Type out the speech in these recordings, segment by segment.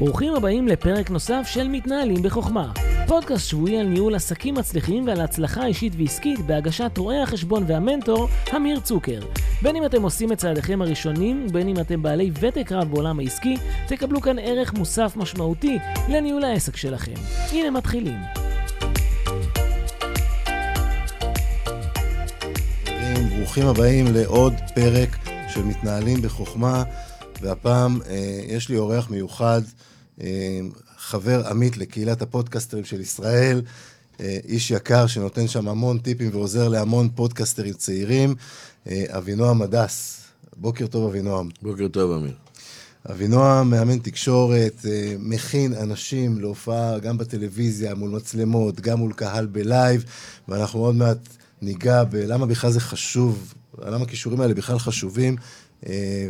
ברוכים הבאים לפרק נוסף של מתנהלים בחוכמה. פודקאסט שבועי על ניהול עסקים מצליחים ועל הצלחה אישית ועסקית בהגשת רואה החשבון והמנטור, אמיר צוקר. בין אם אתם עושים את צעדיכם הראשונים, ובין אם אתם בעלי ותק רב בעולם העסקי, תקבלו כאן ערך מוסף משמעותי לניהול העסק שלכם. הנה מתחילים. ברוכים הבאים לעוד פרק של מתנהלים בחוכמה, והפעם אה, יש לי אורח מיוחד, חבר עמית לקהילת הפודקסטרים של ישראל, אה, איש יקר שנותן שם המון טיפים ועוזר להמון פודקסטרים צעירים, אה, אבינועם הדס. בוקר טוב, אבינועם. בוקר טוב, אמיר. אבינועם מאמן תקשורת, אה, מכין אנשים להופעה גם בטלוויזיה, מול מצלמות, גם מול קהל בלייב, ואנחנו עוד מעט ניגע בלמה בכלל זה חשוב, למה הכישורים האלה בכלל חשובים.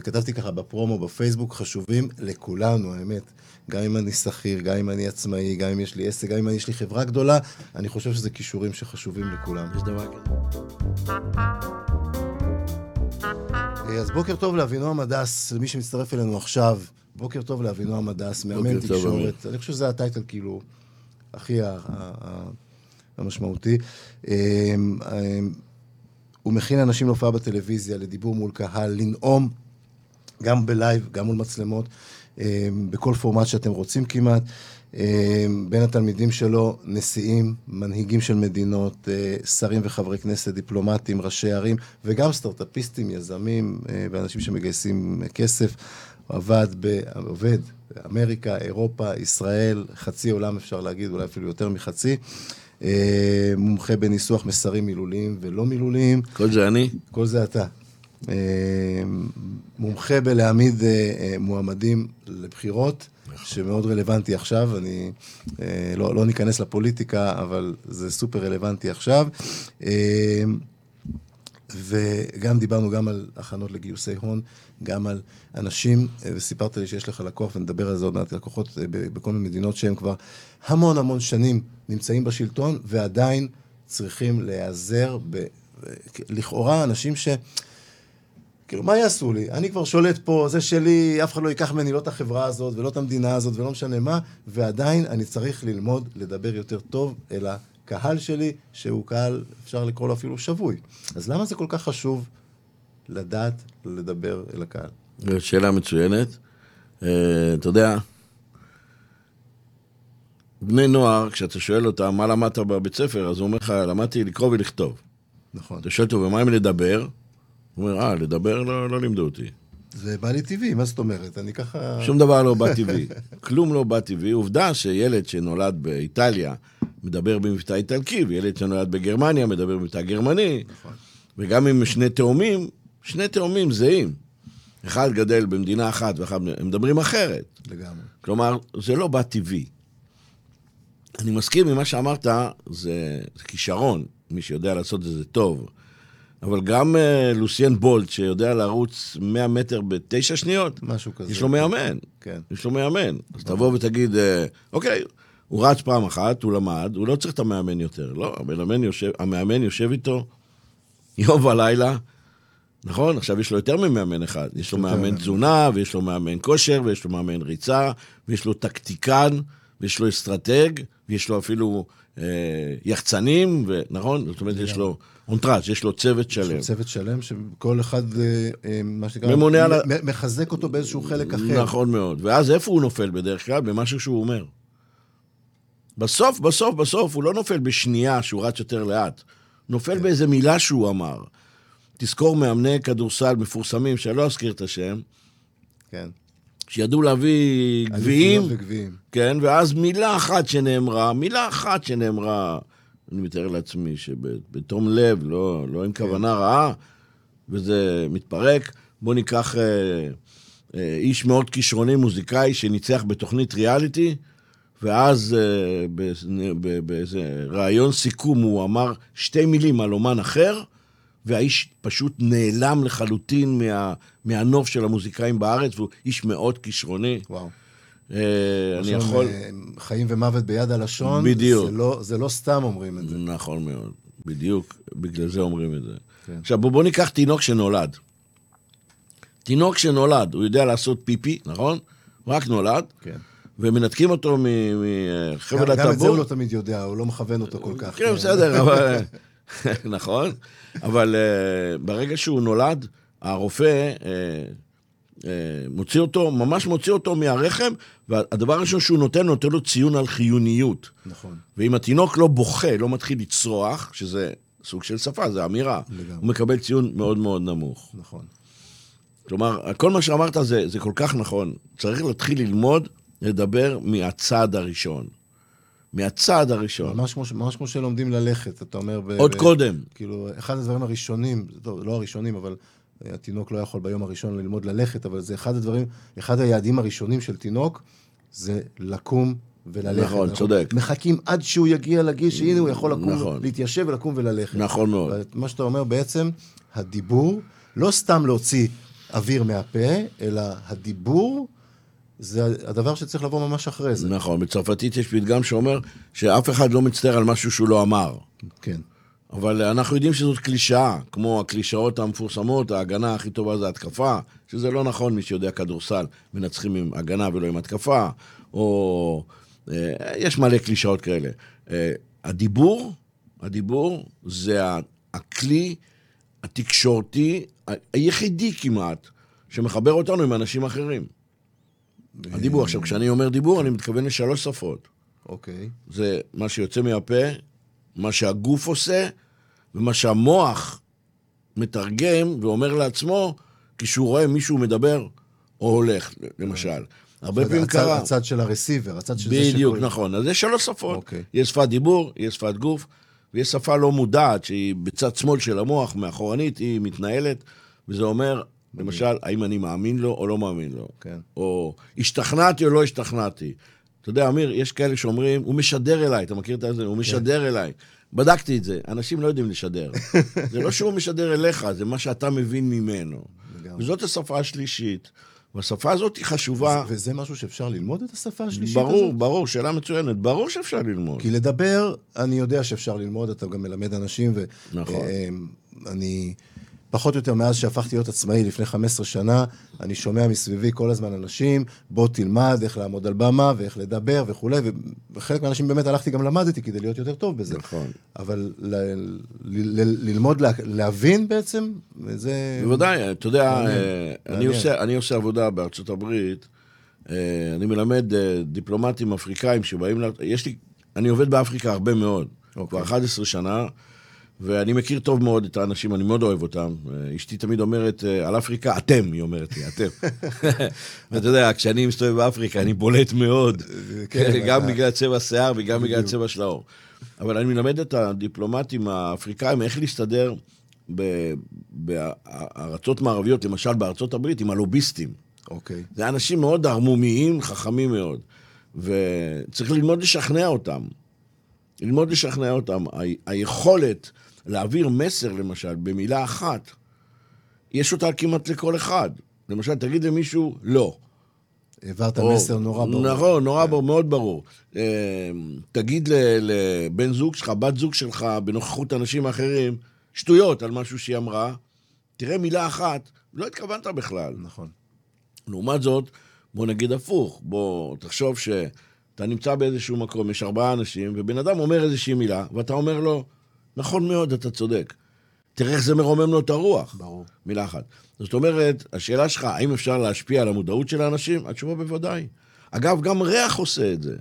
כתבתי ככה בפרומו בפייסבוק, חשובים לכולנו, האמת. גם אם אני שכיר, גם אם אני עצמאי, גם אם יש לי עסק, גם אם יש לי חברה גדולה, אני חושב שזה כישורים שחשובים לכולם. יש דבר כזה. אה, אז בוקר טוב לאבינועם הדס, למי שמצטרף אלינו עכשיו. בוקר טוב לאבינועם הדס, מאמן תקשורת. אני חושב שזה הטייטל כאילו הכי המשמעותי. אה, אה, הוא מכין אנשים להופעה בטלוויזיה, לדיבור מול קהל, לנאום, גם בלייב, גם מול מצלמות, בכל פורמט שאתם רוצים כמעט. אה, בין התלמידים שלו, נשיאים, מנהיגים של מדינות, אה, שרים וחברי כנסת, דיפלומטים, ראשי ערים, וגם סטארט-אפיסטים, יזמים אה, ואנשים שמגייסים כסף. עבד, ב, עובד באמריקה, אירופה, ישראל, חצי עולם אפשר להגיד, אולי אפילו יותר מחצי. אה, מומחה בניסוח מסרים מילוליים ולא מילוליים. כל זה אני? כל זה אתה. אה, מומחה בלהעמיד אה, אה, מועמדים לבחירות, שמאוד רלוונטי עכשיו, אני לא, לא ניכנס לפוליטיקה, אבל זה סופר רלוונטי עכשיו. וגם דיברנו גם על הכנות לגיוסי הון, גם על אנשים, וסיפרת לי שיש לך לקוח, ונדבר על זה עוד מעט, לקוחות בכל מיני מדינות שהם כבר המון המון שנים נמצאים בשלטון, ועדיין צריכים להיעזר ב... לכאורה אנשים ש... כאילו, מה יעשו לי? אני כבר שולט פה, זה שלי, אף אחד לא ייקח ממני לא את החברה הזאת ולא את המדינה הזאת ולא משנה מה, ועדיין אני צריך ללמוד לדבר יותר טוב אל הקהל שלי, שהוא קהל, אפשר לקרוא לו אפילו שבוי. אז למה זה כל כך חשוב לדעת לדבר אל הקהל? שאלה מצוינת. אה, אתה יודע, בני נוער, כשאתה שואל אותם מה למדת בבית ספר, אז הוא אומר לך, למדתי לקרוא ולכתוב. נכון. אתה שואל אותו, ומה עם לדבר? הוא אומר, אה, לדבר לא, לא לימדו אותי. זה בא לי טבעי, מה זאת אומרת? אני ככה... שום דבר לא בא טבעי. כלום לא בא טבעי. עובדה שילד שנולד באיטליה מדבר במבטא איטלקי, וילד שנולד בגרמניה מדבר במבטא גרמני. נכון. וגם אם שני תאומים, שני תאומים זהים. אחד גדל במדינה אחת ואחד, הם מדברים אחרת. לגמרי. כלומר, זה לא בא טבעי. אני מסכים עם מה שאמרת, זה, זה כישרון, מי שיודע לעשות את זה טוב. אבל גם uh, לוסיאן בולט, שיודע לרוץ 100 מטר בתשע שניות, משהו כזה. יש לו מאמן. כן. יש לו מאמן. אז תבוא ותגיד, אה, אוקיי, הוא רץ פעם אחת, הוא למד, הוא לא צריך את המאמן יותר. לא, המאמן יושב, המאמן יושב איתו יום ולילה, נכון? עכשיו יש לו יותר ממאמן אחד. יש לו מאמן. תזונה, ויש לו מאמן כושר, ויש לו מאמן ריצה, ויש לו טקטיקן, ויש לו אסטרטג, ויש לו אפילו אה, יחצנים, ו- נכון? זאת אומרת, יש לו entourage, יש לו צוות יש לו שלם. צוות שלם, שכל אחד, אה, אה, מה שנקרא, ממונה על מחזק אותו באיזשהו חלק אחר. נכון מאוד. ואז איפה הוא נופל בדרך כלל? במשהו שהוא אומר. בסוף, בסוף, בסוף, הוא לא נופל בשנייה שהוא רץ יותר לאט. נופל כן. באיזה מילה שהוא אמר. תזכור מאמני כדורסל מפורסמים, שאני לא אזכיר את השם, כן. שידעו להביא גביעים, וגביעים. כן, ואז מילה אחת שנאמרה, מילה אחת שנאמרה, אני מתאר לעצמי שבתום לב, לא, לא עם כוונה רעה, וזה מתפרק. בואו ניקח אה, אה, איש מאוד כישרוני, מוזיקאי, שניצח בתוכנית ריאליטי, ואז אה, באיזה ראיון סיכום הוא אמר שתי מילים על אומן אחר, והאיש פשוט נעלם לחלוטין מה, מהנוף של המוזיקאים בארץ, והוא איש מאוד כישרוני. וואו. אה, אני יכול... אה, חיים ומוות ביד הלשון. בדיוק. זה לא, זה לא סתם אומרים את זה. נכון מאוד, בדיוק, בגלל זה אומרים את זה. כן. עכשיו, בוא, בוא ניקח תינוק שנולד. תינוק שנולד, הוא יודע לעשות פיפי, נכון? רק נולד, כן. ומנתקים אותו מחבל גם את זה הוא הטבור. לא תמיד יודע, הוא לא מכוון אותו כל כך. כן, בסדר, אבל... נכון, אבל אה, ברגע שהוא נולד, הרופא מוציא אותו, ממש מוציא אותו מהרחם, והדבר הראשון שהוא נותן, נותן לו ציון על חיוניות. נכון. ואם התינוק לא בוכה, לא מתחיל לצרוח, שזה סוג של שפה, זה אמירה, לגמרי. הוא מקבל ציון מאוד מאוד נמוך. נכון. כלומר, כל מה שאמרת זה, זה כל כך נכון. צריך להתחיל ללמוד לדבר מהצעד הראשון. מהצעד הראשון. ממש כמו, ממש כמו שלומדים ללכת, אתה אומר... ב- עוד ב- קודם. כאילו, אחד הדברים הראשונים, טוב, לא הראשונים, אבל אה, התינוק לא יכול ביום הראשון ללמוד ללכת, אבל זה אחד הדברים, אחד היעדים הראשונים של תינוק, זה לקום וללכת. נכון, אנחנו צודק. מחכים עד שהוא יגיע לגיל שהנה הוא יכול לקום, נכון. להתיישב ולקום וללכת. נכון מאוד. מה שאתה אומר בעצם, הדיבור, לא סתם להוציא אוויר מהפה, אלא הדיבור זה הדבר שצריך לבוא ממש אחרי זה. נכון, בצרפתית יש פתגם שאומר שאף אחד לא מצטער על משהו שהוא לא אמר. כן. אבל אנחנו יודעים שזאת קלישאה, כמו הקלישאות המפורסמות, ההגנה הכי טובה זה התקפה, שזה לא נכון, מי שיודע כדורסל, מנצחים עם הגנה ולא עם התקפה, או... אה, יש מלא קלישאות כאלה. אה, הדיבור, הדיבור זה הכלי התקשורתי היחידי כמעט שמחבר אותנו עם אנשים אחרים. הדיבור. עכשיו, כשאני אומר דיבור, אני מתכוון לשלוש שפות. אוקיי. זה מה שיוצא מהפה, מה שהגוף עושה, ומה שהמוח מתרגם ואומר לעצמו כשהוא רואה מישהו מדבר או הולך, למשל. הרבה פעמים קרה... הצד של הרסיבר, הצד של זה בדיוק, שקוראים- נכון. אז יש שלוש שפות. אוקיי. יש שפת דיבור, יש שפת גוף, ויש שפה לא מודעת, שהיא בצד שמאל של המוח, מאחורנית, היא מתנהלת, וזה אומר, למשל, האם אני מאמין לו או לא מאמין לו. כן. או השתכנעתי או לא השתכנעתי. אתה יודע, אמיר, יש כאלה שאומרים, הוא משדר אליי, אתה מכיר את זה? כן. הוא משדר אליי. בדקתי את זה, אנשים לא יודעים לשדר. זה לא שהוא משדר אליך, זה מה שאתה מבין ממנו. וזאת השפה השלישית. והשפה הזאת היא חשובה. וזה משהו שאפשר ללמוד את השפה השלישית ברור, הזאת? ברור, שאלה מצוינת. ברור שאפשר ללמוד. כי לדבר, אני יודע שאפשר ללמוד, אתה גם מלמד אנשים, נכון. ואני, פחות או יותר מאז שהפכתי להיות עצמאי לפני 15 שנה, אני שומע מסביבי כל הזמן אנשים, בוא תלמד איך לעמוד על במה ואיך לדבר וכולי, וחלק מהאנשים באמת הלכתי גם למדתי כדי להיות יותר טוב בזה. נכון. אבל ל- ל- ל- ללמוד, לה- להבין בעצם, זה... בוודאי, אתה יודע, אה, אני. עושה, אני עושה עבודה בארצות הברית, אה, אני מלמד אה, דיפלומטים אפריקאים שבאים, ל- יש לי, אני עובד באפריקה הרבה מאוד, אוקיי. כבר 11 שנה, ואני מכיר טוב מאוד את האנשים, אני מאוד אוהב אותם. אה, אשתי תמיד אומרת, אה, על אפריקה, אתם, היא אומרת לי, אתם. ואתה יודע, כשאני מסתובב באפריקה, אני בולט מאוד, כן, גם אתה- בגלל צבע השיער וגם בגלל צבע של העור. אבל אני מלמד את הדיפלומטים האפריקאים איך להסתדר בארצות מערביות, למשל בארצות הברית, עם הלוביסטים. אוקיי. זה אנשים מאוד ערמומיים, חכמים מאוד. וצריך ללמוד לשכנע אותם. ללמוד לשכנע אותם. היכולת להעביר מסר, למשל, במילה אחת, יש אותה כמעט לכל אחד. למשל, תגיד למישהו, לא. העברת או- מסר נורא ברור. נכון, נורא ברור, מאוד ברור. אה, תגיד לבן זוג שלך, בת זוג שלך, בנוכחות אנשים אחרים, שטויות על משהו שהיא אמרה, תראה מילה אחת, לא התכוונת בכלל. נכון. לעומת זאת, בוא נגיד הפוך, בוא תחשוב שאתה נמצא באיזשהו מקום, יש ארבעה אנשים, ובן אדם אומר איזושהי מילה, ואתה אומר לו, נכון מאוד, אתה צודק. תראה איך זה מרומם לו את הרוח. ברור. מילה אחת. זאת אומרת, השאלה שלך, האם אפשר להשפיע על המודעות של האנשים? התשובה בוודאי. אגב, גם ריח עושה את זה.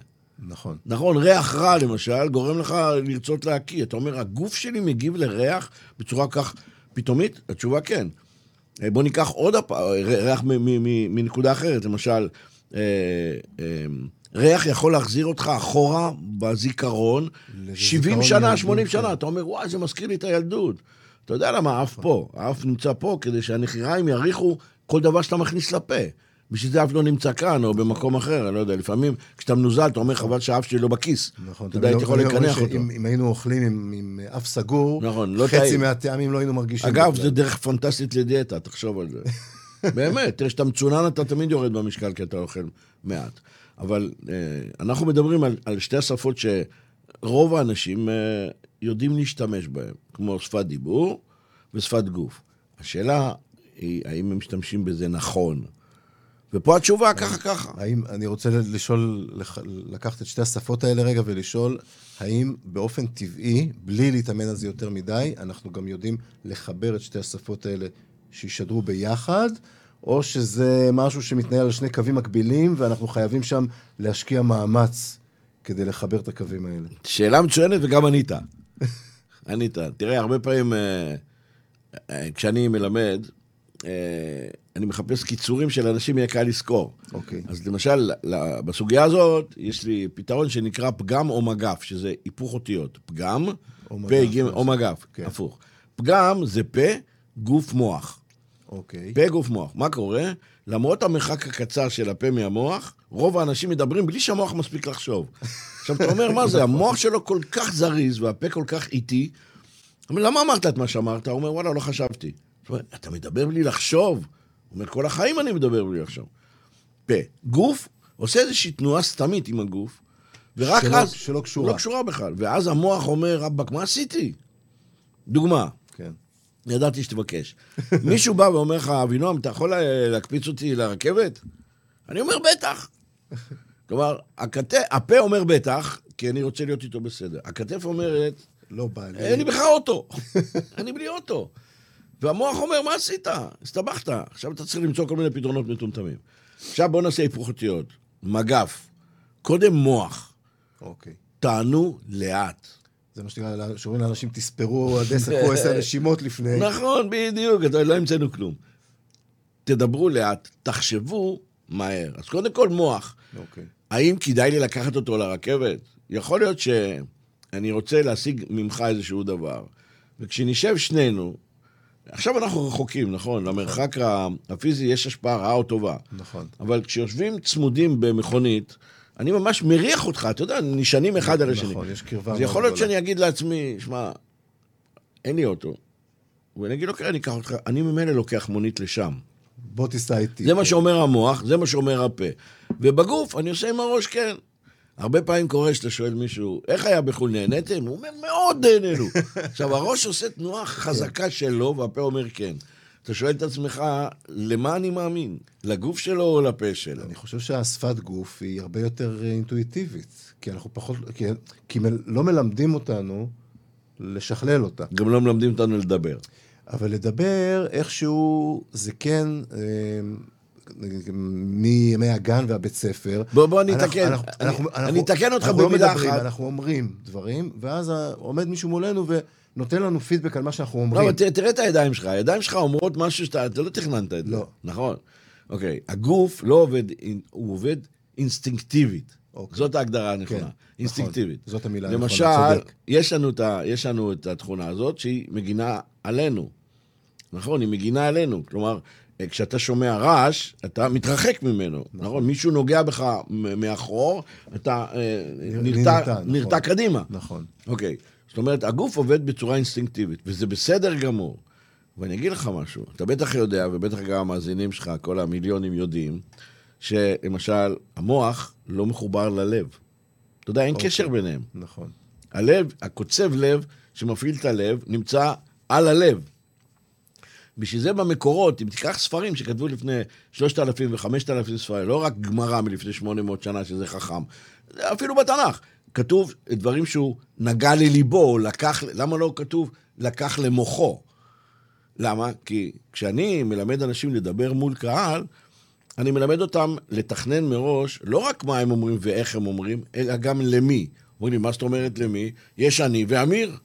נכון. נכון, ריח רע למשל, גורם לך לרצות להקיא. אתה אומר, הגוף שלי מגיב לריח בצורה כך פתאומית? התשובה כן. אה, בוא ניקח עוד הפ... ריח מ- מ- מ- מנקודה אחרת, למשל, אה, אה, ריח יכול להחזיר אותך אחורה בזיכרון, 70 לזיכרון שנה, ילדות, 80 כן. שנה, אתה אומר, וואי, זה מזכיר לי את הילדות. אתה יודע למה האף פה, האף נמצא פה כדי שהנחיריים יריחו כל דבר שאתה מכניס לפה. בשביל זה האף לא נמצא כאן, או במקום אחר, אני לא יודע, לפעמים כשאתה מנוזל, אתה אומר, חבל שהאף שלי לא בכיס. נכון. אתה יודע, הייתי יכול לקנח אותו. אם היינו אוכלים עם, אף סגור, נכון, לא חצי. מהטעמים לא היינו מרגישים. אגב. זה דרך פנטסטית לדיאטה, תחשוב על זה. באמת, כשאתה מצונן אתה תמיד יורד במשקל כי אתה אוכל מעט. אבל אה, אנחנו מדברים על, על שתי השפות שרוב האנשים אה, יודעים להשתמש בהן, כמו שפת דיבור ושפת גוף. השאלה היא, האם הם משתמשים בזה נכון? ופה התשובה ככה ככה. האם, אני רוצה לשאול, לקחת את שתי השפות האלה רגע ולשאול, האם באופן טבעי, בלי להתאמן על זה יותר מדי, אנחנו גם יודעים לחבר את שתי השפות האלה שישדרו ביחד, או שזה משהו שמתנהל על שני קווים מקבילים, ואנחנו חייבים שם להשקיע מאמץ כדי לחבר את הקווים האלה? שאלה מצוינת וגם ענית. ענית. תראה, הרבה פעמים אה, אה, כשאני מלמד, אה, אני מחפש קיצורים של אנשים יהיה קל לזכור. אוקיי. אז למשל, בסוגיה הזאת, יש לי פתרון שנקרא פגם או מגף, שזה היפוך אותיות. פגם, או פה, מגף, או מגף, כן. הפוך. פגם זה פה, גוף, מוח. אוקיי. פה, גוף, מוח. מה קורה? למרות המרחק הקצר של הפה מהמוח, רוב האנשים מדברים בלי שהמוח מספיק לחשוב. עכשיו, אתה אומר, מה זה, המוח שלו כל כך זריז והפה כל כך איטי, אומר, למה אמרת את מה שאמרת? הוא אומר, וואלה, לא חשבתי. אתה מדבר בלי לחשוב? הוא אומר, כל החיים אני מדבר בלי לחשוב. פה. גוף, עושה איזושהי תנועה סתמית עם הגוף, ורק שלא- אז... שלא קשורה. לא קשורה בכלל. ואז המוח אומר, רבאק, מה עשיתי? דוגמה. ידעתי שתבקש. מישהו בא ואומר לך, אבינועם, אתה יכול לה- להקפיץ אותי לרכבת? אני אומר, בטח. כלומר, הכת... הפה אומר בטח, כי אני רוצה להיות איתו בסדר. הכתף אומרת, לא בא לי. אין לי בכלל אוטו. אני בלי אוטו. והמוח אומר, מה עשית? הסתבכת. עכשיו אתה צריך למצוא כל מיני פתרונות מטומטמים. עכשיו בוא נעשה היפוך אותיות. מגף. קודם מוח. אוקיי. תענו לאט. זה מה שנקרא, שאומרים לאנשים, תספרו עד עשר פה עשר נשימות לפני. נכון, בדיוק, לא המצאנו כלום. תדברו לאט, תחשבו מהר. אז קודם כל מוח. אוקיי. האם כדאי לי לקחת אותו לרכבת? יכול להיות שאני רוצה להשיג ממך איזשהו דבר. וכשנשב שנינו, עכשיו אנחנו רחוקים, נכון? למרחק ה- הפיזי יש השפעה רעה או טובה. נכון. אבל כשיושבים צמודים במכונית, אני ממש מריח אותך, אתה יודע, נשענים אחד על השני. נכון, יש קרבה אז יכול להיות. שאני אגיד לעצמי, שמע, אין לי אוטו. ואני אגיד כן, אני אקח אותך, אני ממילא לוקח מונית לשם. בוא תיסע איתי. זה מה שאומר המוח, זה מה שאומר הפה. ובגוף, אני עושה עם הראש כן. הרבה פעמים קורה שאתה שואל מישהו, איך היה בחו"ל, נהניתם? הוא אומר, מאוד נהנינו. עכשיו, הראש עושה תנועה חזקה שלו, והפה אומר כן. אתה שואל את עצמך, למה אני מאמין? לגוף שלו או לפה שלו? אני חושב שהשפת גוף היא הרבה יותר אה, אינטואיטיבית. כי אנחנו פחות... כי, כי מל- לא מלמדים אותנו לשכלל אותה. גם לא מלמדים אותנו לדבר. אבל לדבר, איכשהו, זה כן... אה, מימי הגן והבית ספר. בוא- בוא אני אנחנו- אתקן. אנחנו- אני- אנחנו- אנחנו- אתקן אותך אנחנו לא במילה מדברים, אחת. אנחנו אומרים דברים, ואז עומד מישהו מולנו ונותן לנו פידבק על מה שאנחנו לא, אומרים. אבל תראה, את הידיים שלך, הידיים שלך אומרות משהו שאתה אתה לא תכננת את זה. לא. נכון. אוקיי, הגוף לא עובד, הוא עובד אינסטינקטיבית. אוקיי. זאת ההגדרה כן, הנכונה, נכון. אינסטינקטיבית. זאת המילה הנכונה, למשל, צודק. יש לנו, את ה, יש לנו את התכונה הזאת שהיא מגינה עלינו. נכון, היא מגינה עלינו. כלומר, אה, כשאתה שומע רעש, אתה מתרחק ממנו. נכון, מישהו נוגע בך מאחור, אתה אה, נרתע נרתע, נכון. קדימה. נכון. אוקיי. זאת אומרת, הגוף עובד בצורה אינסטינקטיבית, וזה בסדר גמור. ואני אגיד לך משהו, אתה בטח יודע, ובטח גם המאזינים שלך, כל המיליונים יודעים, שלמשל, המוח לא מחובר ללב. אתה יודע, אין אוקיי. קשר ביניהם. נכון. הלב, הקוצב לב שמפעיל את הלב, נמצא על הלב. בשביל זה במקורות, אם תיקח ספרים שכתבו לפני 3,000 ו-5,000 ספרים, לא רק גמרא מלפני 800 שנה, שזה חכם, אפילו בתנ"ך, כתוב דברים שהוא נגע לליבו, לקח, למה לא כתוב לקח למוחו? למה? כי כשאני מלמד אנשים לדבר מול קהל, אני מלמד אותם לתכנן מראש, לא רק מה הם אומרים ואיך הם אומרים, אלא גם למי. אומרים לי, מה זאת אומרת למי? יש אני ואמיר.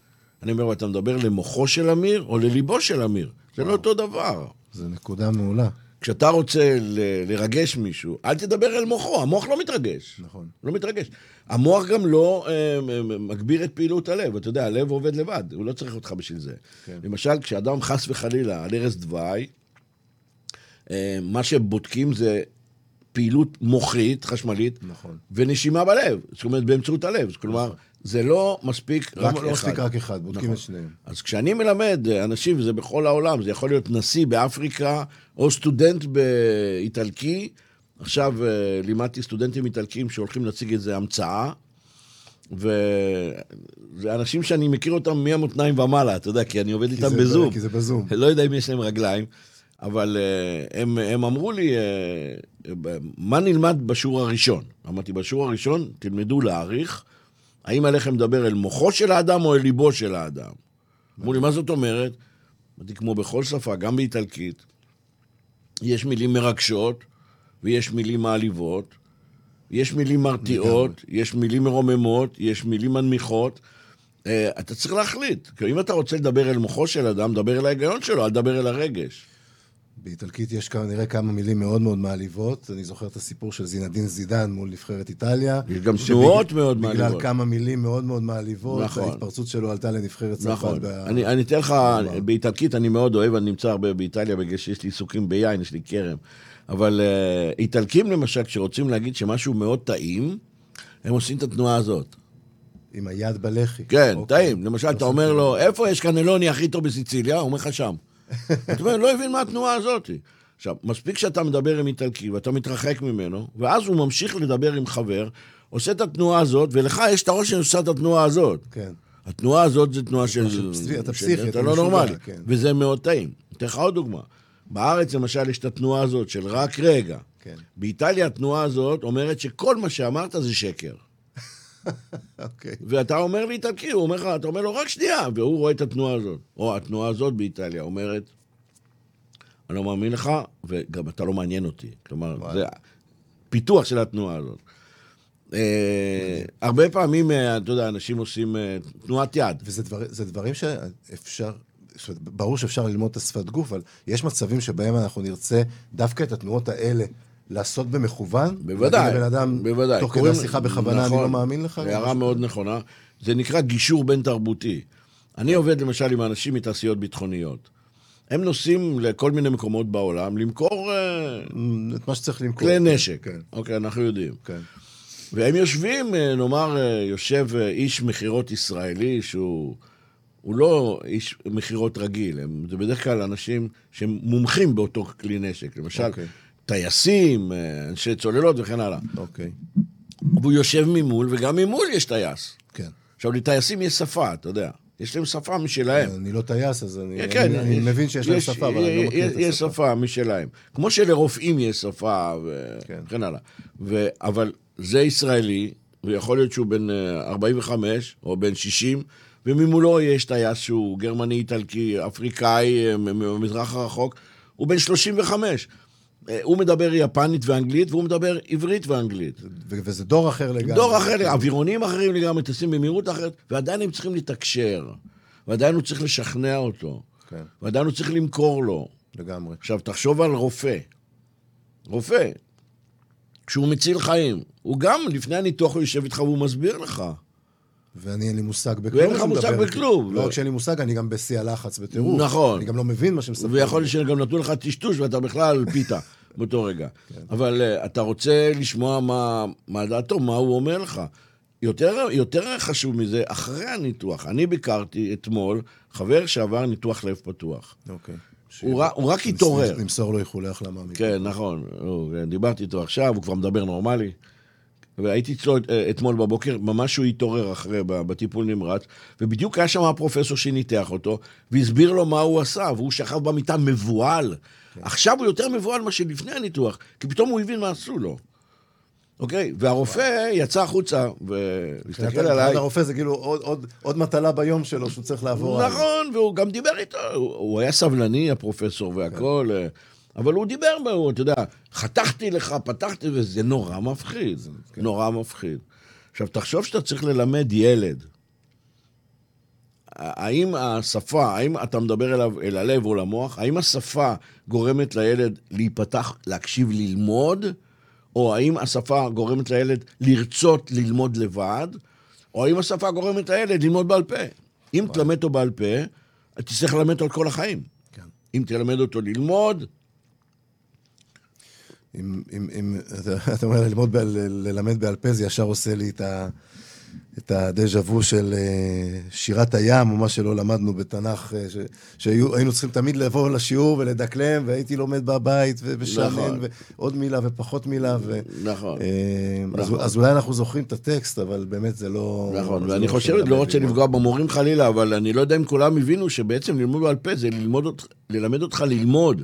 אני אומר, אתה מדבר למוחו של אמיר או לליבו של אמיר? זה לא אותו דבר. זו נקודה מעולה. כשאתה רוצה ל- לרגש מישהו, אל תדבר אל מוחו, המוח לא מתרגש. נכון. לא מתרגש. המוח גם לא אה, מ- מגביר את פעילות הלב. אתה יודע, הלב עובד לבד, הוא לא צריך אותך בשביל זה. כן. למשל, כשאדם חס וחלילה על ערש דווי, אה, מה שבודקים זה פעילות מוחית, חשמלית, נכון. ונשימה בלב. זאת אומרת, באמצעות הלב. כלומר, זה לא מספיק לא רק לא אחד. מספיק רק אחד, בודקים נכון. את שניהם. אז כשאני מלמד אנשים, וזה בכל העולם, זה יכול להיות נשיא באפריקה, או סטודנט באיטלקי, עכשיו אה, לימדתי סטודנטים איטלקים שהולכים להציג איזו המצאה, וזה אנשים שאני מכיר אותם מהמותניים ומעלה, אתה יודע, כי אני עובד כי איתם זה בזום. כי זה בזום. לא יודע אם יש להם רגליים, אבל אה, הם, הם אמרו לי, אה, מה נלמד בשיעור הראשון? אמרתי, בשיעור הראשון תלמדו להעריך האם עליכם לדבר אל מוחו של האדם או אל ליבו של האדם. אמרו לי, מה זאת אומרת? אמרתי, כמו בכל שפה, גם באיטלקית, יש מילים מרגשות ויש מילים מעליבות, יש מילים מרתיעות, יש מילים מרוממות, יש מילים מנמיכות. אה, אתה צריך להחליט. כי אם אתה רוצה לדבר אל מוחו של אדם, דבר אל ההיגיון שלו, אל תדבר אל הרגש. באיטלקית יש כנראה כמה מילים מאוד מאוד מעליבות. אני זוכר את הסיפור של זינדין זידן מול נבחרת איטליה. יש גם תנועות מאוד מעליבות. בגלל כמה מילים מאוד מאוד מעליבות, נכון. ההתפרצות שלו עלתה לנבחרת צרפת. נכון. בה- אני, אני אתן לך. באיטלקית אני מאוד אוהב, אני נמצא הרבה באיטליה בגלל שיש לי עיסוקים ביין, יש לי כרם. אבל uh, איטלקים למשל, כשרוצים להגיד שמשהו מאוד טעים, הם עושים את התנועה הזאת. עם היד בלחי. כן, אוקיי. טעים. למשל, אתה אומר לו, איפה יש קנלוני הכי טוב בסיציליה? הוא אומר לך שם. אתה אומר, לא הבין מה התנועה הזאת. עכשיו, מספיק שאתה מדבר עם איטלקי ואתה מתרחק ממנו, ואז הוא ממשיך לדבר עם חבר, עושה את התנועה הזאת, ולך יש את הראש שעושה את התנועה הזאת. כן. התנועה הזאת זה תנועה של... אתה פסיכי, אתה לא נורמלי. כן. וזה מאוד טעים. אתן לך עוד דוגמה. בארץ למשל יש את התנועה הזאת של רק רגע. כן. באיטליה התנועה הזאת אומרת שכל מה שאמרת זה שקר. אוקיי. ואתה אומר לאיטלקי, הוא אומר לך, אתה אומר לו, רק שנייה, והוא רואה את התנועה הזאת. או התנועה הזאת באיטליה אומרת, אני לא מאמין לך, וגם אתה לא מעניין אותי. כלומר, וואלה. זה פיתוח של התנועה הזאת. אה, הרבה פעמים, אה, אתה יודע, אנשים עושים אה, תנועת יד. וזה דבר, דברים שאפשר, ברור שאפשר ללמוד את השפת גוף, אבל יש מצבים שבהם אנחנו נרצה דווקא את התנועות האלה לעשות במכוון. בוודאי, לבן אדם, בוודאי. תוך כדי השיחה בכוונה, אני לא מאמין לך. הערה מאוד. נכונה. זה נקרא גישור בין תרבותי. אני עובד למשל עם אנשים מתעשיות ביטחוניות. הם נוסעים לכל מיני מקומות בעולם למכור אה, את מה שצריך למכור. כלי נשק. כן, אוקיי, אנחנו יודעים. כן. והם יושבים, אה, נאמר, אה, יושב איש מכירות ישראלי שהוא... הוא לא איש מכירות רגיל, הם, זה בדרך כלל אנשים שהם מומחים באותו כלי נשק. למשל, אוקיי. טייסים, אה, אנשי צוללות וכן הלאה. אוקיי, והוא יושב ממול, וגם ממול יש טייס. כן. עכשיו, לטייסים יש שפה, אתה יודע. יש להם שפה משלהם. אני לא טייס, אז אני, כן, אני, אני מבין שיש להם שפה, אבל אני לא מכיר את יש השפה. שפה משלהם. כמו שלרופאים יש שפה כן. וכן הלאה. ו... אבל זה ישראלי, ויכול להיות שהוא בן אה, 45 או בן 60, וממולו יש טייס שהוא גרמני, איטלקי, אפריקאי, מהמזרח הרחוק, הוא בן 35. אה, הוא מדבר יפנית ואנגלית, והוא מדבר עברית ואנגלית. ו- וזה דור אחר לגמרי. דור אחר, אווירונים אחרים לגמרי, טסים במהירות אחרת, ועדיין הם צריכים לתקשר. ועדיין הוא צריך לשכנע אותו. כן, ועדיין הוא צריך למכור לו. לגמרי. עכשיו, תחשוב על רופא. רופא, כשהוא מציל חיים, הוא גם, לפני הניתוח הוא יושב איתך והוא מסביר לך. ואני אין לי מושג בכלום. ואין לך מושג. בכלום. לא רק שאין לי מושג, אני גם בשיא הלחץ בטירוף. נכון. אני גם לא מבין מה שמספרים. ויכול להיות שגם נתנו לך טשטוש ואתה בכלל פיתה באותו רגע. אבל uh, אתה רוצה לשמוע מה, דעתו, מה הוא אומר לך. יותר, יותר חשוב מזה, אחרי הניתוח, אני ביקרתי אתמול חבר שעבר ניתוח לב פתוח. אוקיי. הוא, ר- הוא רק התעורר. נמסור לו איחולי החלמה. כן, נכון. כן, דיברתי איתו עכשיו, הוא כבר מדבר נורמלי. והייתי אצלו אה, אתמול בבוקר, ממש הוא התעורר אחרי, בטיפול נמרץ, ובדיוק היה שם הפרופסור שניתח אותו, והסביר לו מה הוא עשה, והוא שכב במיטה מבוהל. עכשיו הוא יותר מבוהל מאשר לפני הניתוח, כי פתאום הוא הבין מה עשו לו. אוקיי? והרופא יצא החוצה, והסתכל עליי. הרופא זה כאילו עוד- עוד- עוד מטלה ביום שלו שהוא צריך לעבור. נכון, והוא גם דיבר איתו, הוא, הוא היה סבלני, הפרופסור והכל, אה, אבל הוא דיבר, בו, אתה יודע, חתכתי לך, פתחתי, וזה נורא מפחיד, נורא מפחיד. עכשיו, תחשוב שאתה צריך ללמד ילד. האם השפה, האם אתה מדבר אליו, אל הלב או למוח, האם השפה גורמת לילד להיפתח, להקשיב, ללמוד, או האם השפה גורמת לילד לרצות ללמוד לבד, או האם השפה גורמת לילד ללמוד בעל פה. אם תלמד אותו בעל פה, תצטרך ללמד אותו כל החיים. כן. אם תלמד אותו ללמוד, אם, אם, אם אתה, אתה אומר ללמוד, בעל, ללמד בעל פה, זה ישר עושה לי את, ה, את הדז'ה וו של אה, שירת הים, או מה שלא למדנו בתנ"ך, אה, ש, שהיינו צריכים תמיד לבוא לשיעור ולדקלם, והייתי לומד בבית, ובשמן, נכון. ועוד מילה ופחות מילה. ו, נכון. אה, אז, נכון. אז אולי אנחנו זוכרים את הטקסט, אבל באמת זה לא... נכון, ואני לא חושב, לא רוצה ללמוד. לפגוע במורים חלילה, אבל אני לא יודע אם כולם הבינו שבעצם ללמוד בעל פה זה ללמוד, ללמד אותך ללמוד.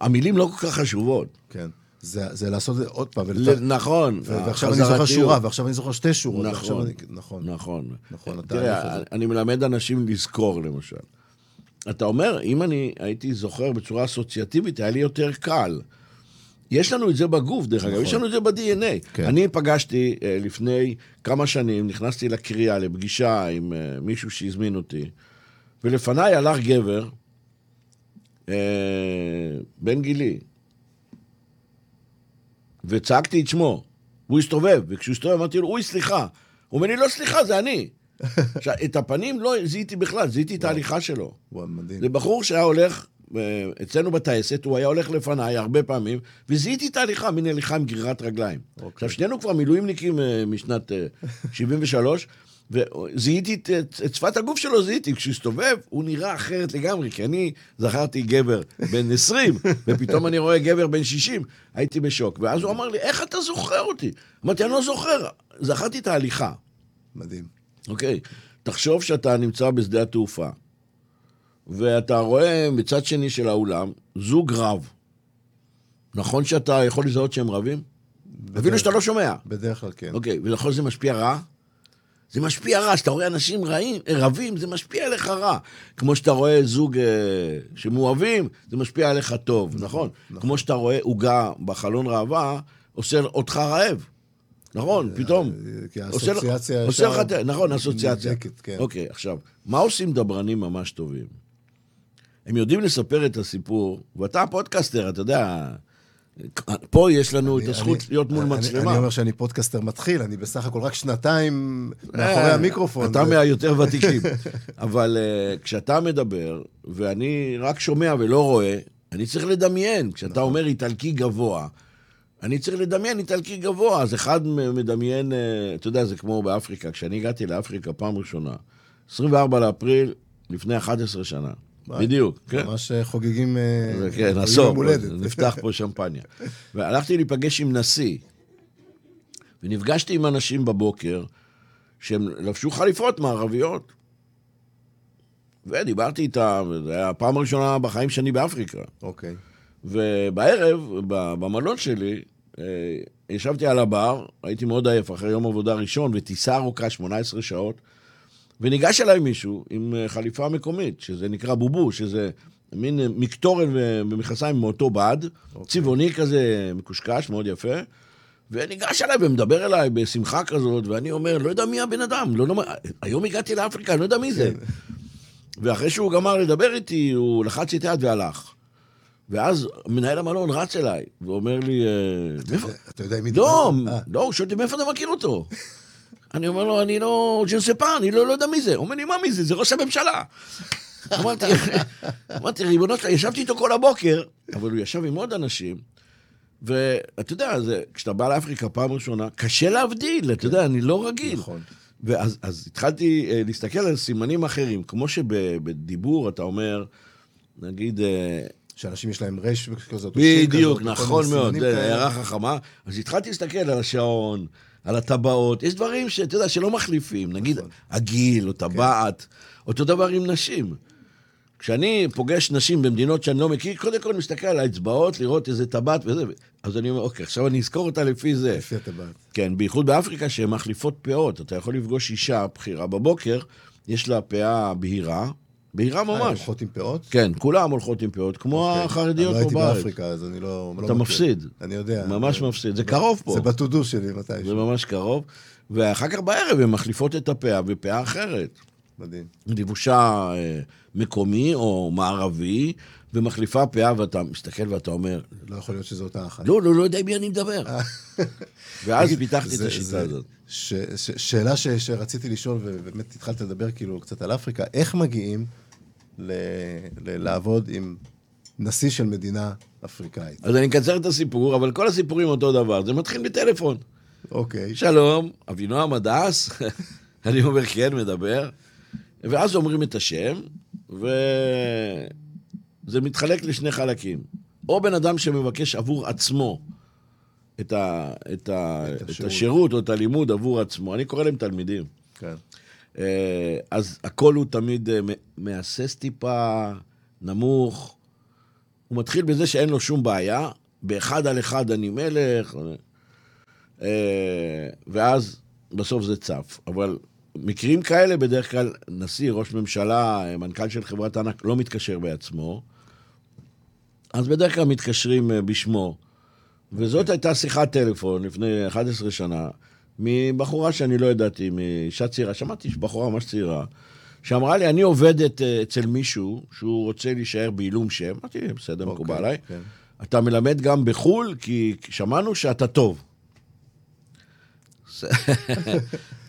המילים לא כל כך חשובות. כן. זה, זה לעשות את זה עוד פעם. ל- נכון. ו- ועכשיו אני זוכר. שורה, ועכשיו אני זוכר שתי שורות. נכון. אני, נכון. נכון. נכון, התהליך תראה. אני מלמד אנשים לזכור, למשל. אתה אומר, אם אני הייתי זוכר בצורה אסוציאטיבית, היה לי יותר קל. יש לנו את זה בגוף, דרך אגב, יש לנו את זה ב-DNA. כן. אני פגשתי אה, לפני כמה שנים, נכנסתי לקריאה, לפגישה עם אה, מישהו שהזמין אותי, ולפניי הלך גבר, אה, בן גילי, וצעקתי את שמו, והוא הסתובב, וכשהוא הסתובב אמרתי לו, אוי, סליחה. הוא אומר לי, לא סליחה, זה אני. עכשיו, את הפנים לא זיהיתי בכלל, זיהיתי את ההליכה שלו. וואו, מדהים. זה בחור שהיה הולך, אה, אצלנו בטייסת, הוא היה הולך לפניי הרבה פעמים, וזיהיתי את ההליכה, מין הליכה עם גרירת רגליים. אוקיי. עכשיו, שנינו כבר מילואימניקים אה, משנת אה, 73, וזיהיתי את, את, את שפת הגוף שלו, זיהיתי. כשהוא הסתובב, הוא נראה אחרת לגמרי, כי אני זכרתי גבר בן 20, ופתאום אני רואה גבר בן 60, הייתי בשוק. ואז הוא אמר לי, איך אתה זוכר אותי? אמרתי, אני לא זוכר, זכרתי את ההליכה. מדהים. אוקיי, תחשוב שאתה נמצא בשדה התעופה, ואתה רואה מצד שני של האולם זוג רב. נכון שאתה יכול לזהות שהם רבים? אפילו שאתה לא שומע. בדרך כלל כן. אוקיי, ולכל זה משפיע רע? זה משפיע רע, כשאתה רואה אנשים רעים, אה, רבים, זה משפיע עליך רע. כמו שאתה רואה זוג אה, שמאוהבים, זה משפיע עליך טוב, נכון? כמו שאתה רואה עוגה בחלון ראווה, עושה אותך רעב. נכון, פתאום. כי עושה לך- האסוציאציה עושה ישר לך, נכון, אסוציאציה. נבדקת, כן. אוקיי, עכשיו, מה עושים דברנים ממש טובים? הם יודעים לספר את הסיפור, ואתה פודקאסטר, אתה יודע, פה יש לנו את אני- הזכות אני- להיות מול אני- מצלמה. אני אומר שאני פודקאסטר מתחיל, אני בסך הכל רק שנתיים מאחורי אה, המיקרופון. אתה זה- מהיותר ותיקים. אבל אה, כשאתה מדבר, ואני רק שומע ולא רואה, אני צריך לדמיין. כשאתה נכון. אומר איטלקי גבוה, אני צריך לדמיין איטלקי גבוה. אז אחד מדמיין, אה, אתה יודע, זה כמו באפריקה. כשאני הגעתי לאפריקה פעם ראשונה, 24 לאפריל, לפני 11 שנה. בדיוק, כן. ממש אה, חוגגים... אה, כן, עשור. נפתח פה שמפניה. והלכתי להיפגש עם נשיא, ונפגשתי עם אנשים בבוקר שהם לבשו חליפות מערביות. ודיברתי איתם, זו הייתה הפעם הראשונה בחיים שאני באפריקה. אוקיי. ובערב, ב- במלון שלי, אה, ישבתי על הבר, הייתי מאוד עייף אחרי יום עבודה ראשון, וטיסה ארוכה, 18 שעות, וניגש אליי מישהו עם אה, חליפה מקומית, שזה נקרא בובו, שזה מין אה, מקטורן ומכנסיים מאותו בד, צבעוני כזה, מקושקש, מאוד יפה. וניגש אליי ומדבר אליי בשמחה כזאת, ואני אומר, לא יודע מי הבן אדם, לא, לא, היום הגעתי לאפריקה, אני לא יודע מי זה. ואחרי שהוא גמר לדבר איתי, הוא לחץ את היד והלך. ואז מנהל המלון רץ אליי, ואומר לי, אה, מאיפה? אתה יודע מי לא, דיבר? אה, לא, הוא שואל אותי, מאיפה אתה מכיר אותו? אני אומר לו, אני לא, ג'נספה, אני לא, לא יודע מי זה. הוא אומר לי, מה מי זה? זה ראש הממשלה. אמרתי, אמרתי, ריבונו שלך, ישבתי איתו כל הבוקר, אבל הוא ישב עם עוד אנשים, ואתה יודע, זה, כשאתה בא לאפריקה פעם ראשונה, קשה להבדיל, אתה יודע, אני לא רגיל. נכון. ואז אז התחלתי אה, להסתכל על סימנים אחרים, כמו שבדיבור אתה אומר, נגיד, אה, שאנשים יש להם רש כזאת. או שין בדיוק, נכון מאוד, כאלה. הערה חכמה. אז התחלתי להסתכל על השעון, על הטבעות, יש דברים שאתה יודע, שלא מחליפים, נגיד נכון. הגיל או טבעת, אותו דבר עם נשים. כשאני פוגש נשים במדינות שאני לא מכיר, קודם כל אני מסתכל על האצבעות, לראות איזה טבעת וזה, אז אני אומר, אוקיי, עכשיו אני אזכור אותה לפי זה. לפי הטבעת. כן, בייחוד באפריקה שהן מחליפות פאות. אתה יכול לפגוש אישה בכירה בבוקר, יש לה פאה בהירה, בהירה אה, ממש. הולכות עם פאות? כן, כולם הולכות עם פאות, כמו אוקיי. החרדיות לא פה הייתי בארץ. באפריקה, אז אני לא... לא אתה. מפסיד. אני יודע. ממש זה- מפסיד. זה קרוב פה. זה בטודו שלי זה מתישהו. ממש קרוב. ואחר כך בערב הן מחליפות את הפאה בפאה אחרת. מדהים. לבושה אה, מקומי או מערבי, ומחליפה פאה, ואתה מסתכל ואתה אומר, לא יכול להיות שזו אותה אחת. לא, לא, לא יודע עם מי אני מדבר. ואז תגיד, פיתחתי את זה- השיטה זה- הזאת. ש- ש- שאלה ש- שרציתי לשאול, ובאמת התחלת לדבר כאילו קצת על אפריקה, איך מגיעים לעבוד עם נשיא של מדינה אפריקאית? אז אני אקצר את הסיפור, אבל כל הסיפורים אותו דבר. זה מתחיל בטלפון. אוקיי. שלום, אבינועם הדס, אני אומר כן, מדבר, ואז אומרים את השם, וזה מתחלק לשני חלקים. או בן אדם שמבקש עבור עצמו את, ה... את, ה... את את, השירות. השירות או את הלימוד עבור עצמו, אני קורא להם תלמידים. כן. אה, אז הכל הוא תמיד אה, מהסס טיפה, נמוך, הוא מתחיל בזה שאין לו שום בעיה, באחד על אחד אני מלך, אה, ואז בסוף זה צף. אבל מקרים כאלה, בדרך כלל נשיא, ראש ממשלה, מנכ"ל של חברת ענק, לא מתקשר בעצמו, אז בדרך כלל מתקשרים בשמו. וזאת הייתה שיחת טלפון לפני 11 שנה, מבחורה שאני לא ידעתי, מאישה צעירה, שמעתי בחורה ממש צעירה, שאמרה לי, אני עובדת אה, אצל מישהו שהוא רוצה להישאר בעילום שם. אמרתי, בסדר, אוקיי, מקובל עליי. כן. אתה מלמד גם בחו"ל, כי שמענו שאתה טוב.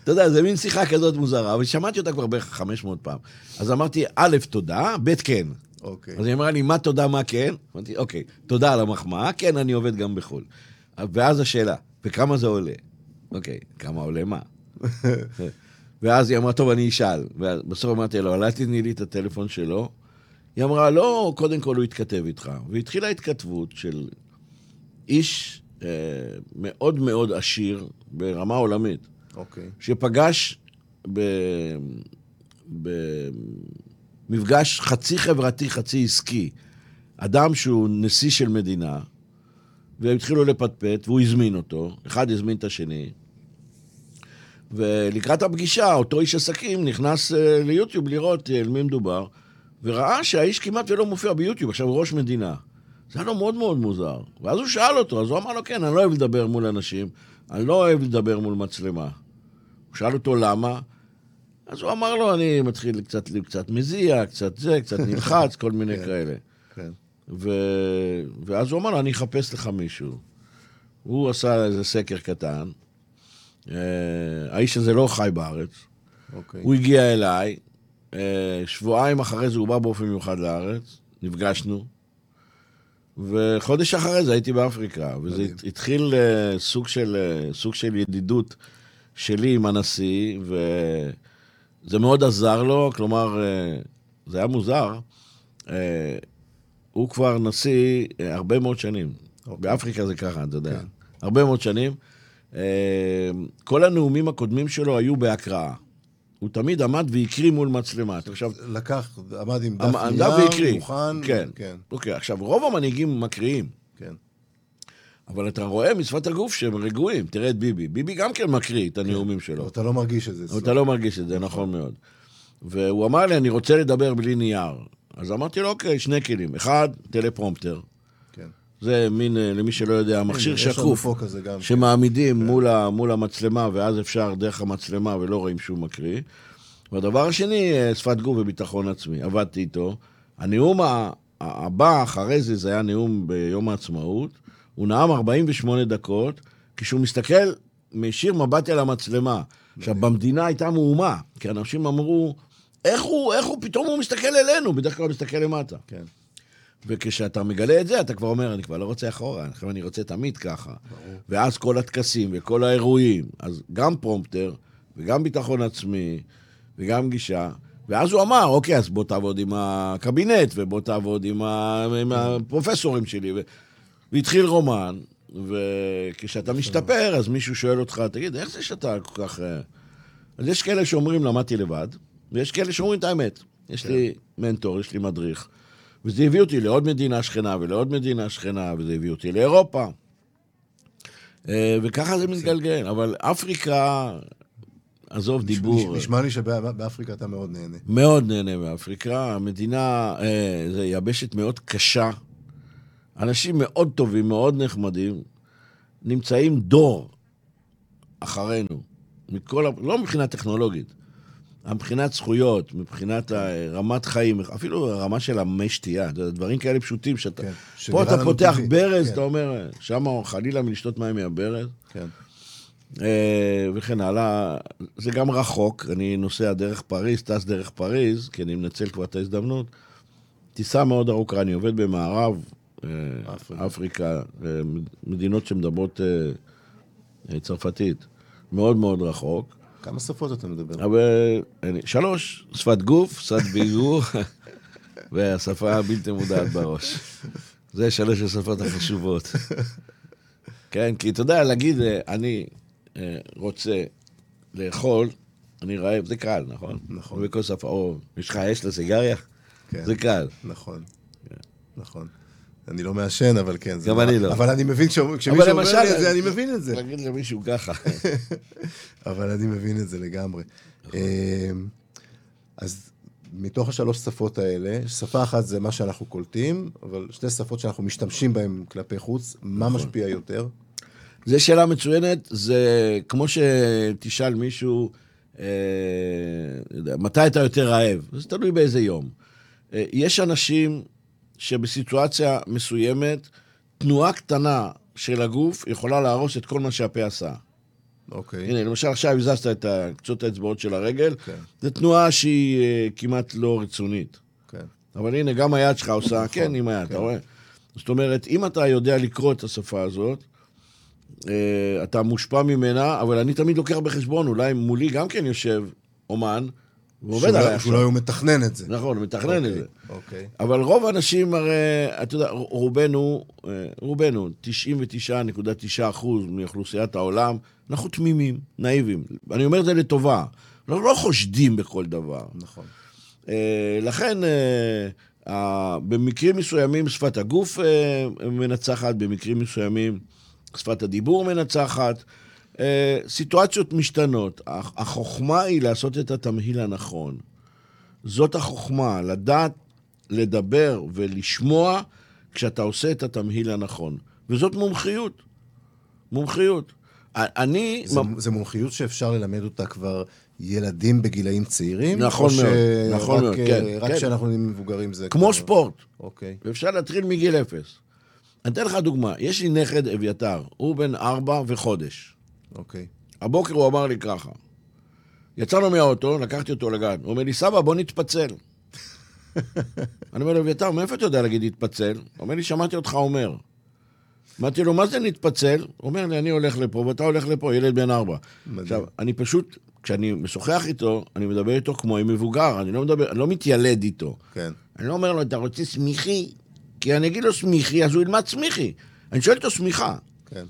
אתה יודע, זה מין שיחה כזאת מוזרה, אבל שמעתי אותה כבר בערך 500 פעם. אז אמרתי, א', תודה, ב', כן. אוקיי. אז היא אמרה לי, מה תודה, מה כן? אמרתי, אוקיי, תודה על המחמאה, כן, אני עובד גם בחו"ל. ואז השאלה, וכמה זה עולה? אוקיי, כמה עולה מה? ואז היא אמרה, טוב, אני אשאל. ובסוף אמרתי לו, אל תתני לי את הטלפון שלו. היא אמרה, לא, קודם כל הוא יתכתב איתך. והתחילה התכתבות של איש אה, מאוד מאוד עשיר ברמה עולמית, אוקיי. שפגש ב... במפגש חצי חברתי, חצי עסקי, אדם שהוא נשיא של מדינה, והם התחילו לפטפט, והוא הזמין אותו, אחד הזמין את השני, ולקראת הפגישה, אותו איש עסקים נכנס אה, ליוטיוב לראות אה, על מי מדובר, וראה שהאיש כמעט ולא מופיע ביוטיוב, עכשיו הוא ראש מדינה. זה היה לו מאוד מאוד מוזר. ואז הוא שאל אותו, אז הוא אמר לו, כן, אני לא אוהב לדבר מול אנשים, אני לא אוהב לדבר מול מצלמה. הוא שאל אותו למה, אז הוא אמר לו, אני מתחיל קצת, קצת מזיע, קצת זה, קצת נלחץ, כל מיני כן. כאלה. ו... ואז הוא אמר לו, אני אחפש לך מישהו. הוא עשה איזה סקר קטן. אה, האיש הזה לא חי בארץ. אוקיי. הוא הגיע אליי, אה, שבועיים אחרי זה הוא בא באופן מיוחד לארץ, נפגשנו, וחודש אחרי זה הייתי באפריקה, וזה מדהים. הת- התחיל אה, סוג של, אה, סוג של ידידות שלי עם הנשיא, וזה מאוד עזר לו, כלומר, אה, זה היה מוזר. הוא כבר נשיא אה, הרבה מאוד שנים. אוקיי. באפריקה זה ככה, אתה יודע. כן. הרבה מאוד שנים. אה, כל הנאומים הקודמים שלו היו בהקראה. הוא תמיד עמד והקריא מול מצלמה. עכשיו, לקח, עמד עם דף נייר. מוכן. כן. כן. אוקיי, עכשיו, רוב המנהיגים מקריאים, כן. אבל אתה רואה משפת הגוף שהם רגועים. תראה את ביבי. ביבי גם כן מקריא את הנאומים שלו. אתה לא מרגיש את זה. אתה לא מרגיש את זה, נכון מאוד. והוא אמר לי, אני רוצה לדבר בלי נייר. אז אמרתי לו, אוקיי, שני כלים. אחד, טלפרומפטר. כן. זה מין, אה, למי שלא יודע, מכשיר שקוף. כן. שמעמידים מול, ה, מול המצלמה, ואז אפשר דרך המצלמה ולא רואים שהוא מקריא. והדבר השני, אה, שפת גוף וביטחון עצמי. עבדתי איתו. הנאום הבא אחרי זה, זה היה נאום ביום העצמאות. הוא נאם 48 דקות, כשהוא מסתכל, מישיר מבט אל המצלמה. עכשיו, במדינה הייתה מהומה, כי אנשים אמרו, איך הוא, איך הוא, פתאום הוא מסתכל אלינו, בדרך כלל הוא מסתכל למטה. כן. וכשאתה מגלה את זה, אתה כבר אומר, אני כבר לא רוצה אחורה, עכשיו אני רוצה תמיד ככה. ברור. ואז כל הטקסים וכל האירועים, אז גם פרומפטר, וגם ביטחון עצמי, וגם גישה. ואז הוא אמר, אוקיי, אז בוא תעבוד עם הקבינט, ובוא תעבוד עם, ה... עם הפרופסורים שלי. ו... והתחיל רומן, וכשאתה משתפר, אז מישהו שואל אותך, תגיד, איך זה שאתה כל כך... אה?" אז יש כאלה שאומרים, למדתי לבד, ויש כאלה שאומרים את האמת. יש לי מנטור, יש לי מדריך. וזה הביא אותי לעוד מדינה שכנה ולעוד מדינה שכנה, וזה הביא אותי לאירופה. אה, וככה זה מתגלגל. אבל אפריקה, עזוב דיבור. נשמע לי שבאפריקה אתה מאוד נהנה. מאוד נהנה מאפריקה. המדינה, אה, זה יבשת מאוד קשה. אנשים מאוד טובים, מאוד נחמדים, נמצאים דור אחרינו. מכל, לא מבחינה טכנולוגית, מבחינת זכויות, מבחינת ה- רמת חיים, אפילו הרמה של המי שתייה, דברים כאלה פשוטים שאתה... כן, פה אתה פותח טבעי. ברז, כן. אתה אומר, שם חלילה מלשתות מים מהברז. כן. אה, וכן הלאה. זה גם רחוק, אני נוסע דרך פריז, טס דרך פריז, כי אני מנצל כבר את ההזדמנות. טיסה מאוד ארוכה, אני עובד במערב אה, אפריקה. אפריקה, אה, מדינות שמדברות צרפתית. מאוד מאוד רחוק. כמה שפות אתה מדבר? אבל אני, שלוש, שפת גוף, שפת ביגור, והשפה הבלתי מודעת בראש. זה שלוש השפות החשובות. כן, כי אתה יודע, להגיד, אה, אני אה, רוצה לאכול, אני רעב, זה קל, נכון? נכון. בכל שפה, או יש לך אש לסיגריה? כן. זה קל. נכון. נכון. אני לא מעשן, אבל כן. גם לא- אני לא. אבל אני מבין, כשמישהו אומר לי את זה, אני מבין את זה. להגיד למישהו ככה. אבל אני מבין את זה לגמרי. אמ, אז מתוך השלוש שפות האלה, שפה אחת זה מה שאנחנו קולטים, אבל שתי שפות שאנחנו משתמשים בהן כלפי חוץ, מה נכון. משפיע יותר? זו שאלה מצוינת, זה כמו שתשאל מישהו, אה, מתי אתה יותר רעב? זה תלוי באיזה יום. אה, יש אנשים שבסיטואציה מסוימת, תנועה קטנה של הגוף יכולה להרוס את כל מה שהפה עשה. אוקיי. הנה, למשל עכשיו הזזת את קצות האצבעות של הרגל, כן. זו תנועה שהיא אה, כמעט לא רצונית. כן. אבל הנה, גם היד שלך עושה, נכון, כן, עם היד, כן. אתה רואה? זאת אומרת, אם אתה יודע לקרוא את השפה הזאת, אה, אתה מושפע ממנה, אבל אני תמיד לוקח בחשבון, אולי מולי גם כן יושב אומן, ועובד שאולי- עליי שאולי עכשיו. הוא מתכנן את זה. נכון, הוא מתכנן את אוקיי, זה. אוקיי. אבל רוב האנשים הרי, אתה יודע, רובנו, אה, רובנו, 99.9 אחוז מאוכלוסיית העולם, אנחנו תמימים, נאיבים. אני אומר את זה לטובה. אנחנו לא חושדים בכל דבר. נכון. אה, לכן, אה, במקרים מסוימים שפת הגוף מנצחת, במקרים מסוימים שפת הדיבור מנצחת. אה, סיטואציות משתנות. הח- החוכמה היא לעשות את התמהיל הנכון. זאת החוכמה, לדעת לדבר ולשמוע כשאתה עושה את התמהיל הנכון. וזאת מומחיות. מומחיות. אני... זה, זה מומחיות שאפשר ללמד אותה כבר ילדים בגילאים צעירים? נכון או מאוד, שרק, נכון מאוד, אה, כן, רק כן. כשאנחנו נהיים מבוגרים זה כמו כבר- ספורט. אוקיי. ואפשר להתחיל מגיל אפס. אני אתן לך דוגמה, יש לי נכד אביתר, הוא בן ארבע וחודש. אוקיי. הבוקר הוא אמר לי ככה, יצאנו מהאוטו, לקחתי אותו לגן, הוא אומר לי, סבא, בוא נתפצל. אני אומר לו, אביתר, מאיפה אתה יודע להגיד להתפצל? הוא אומר לי, שמעתי אותך אומר. אמרתי לו, מה זה נתפצל? הוא אומר לי, אני הולך לפה ואתה הולך לפה, ילד בן ארבע. עכשיו, אני פשוט, כשאני משוחח איתו, אני מדבר איתו כמו עם מבוגר, אני לא מדבר, אני לא מתיילד איתו. כן. אני לא אומר לו, אתה רוצה סמיכי? כי אני אגיד לו סמיכי, אז הוא ילמד סמיכי. אני שואל אותו סמיכה. כן.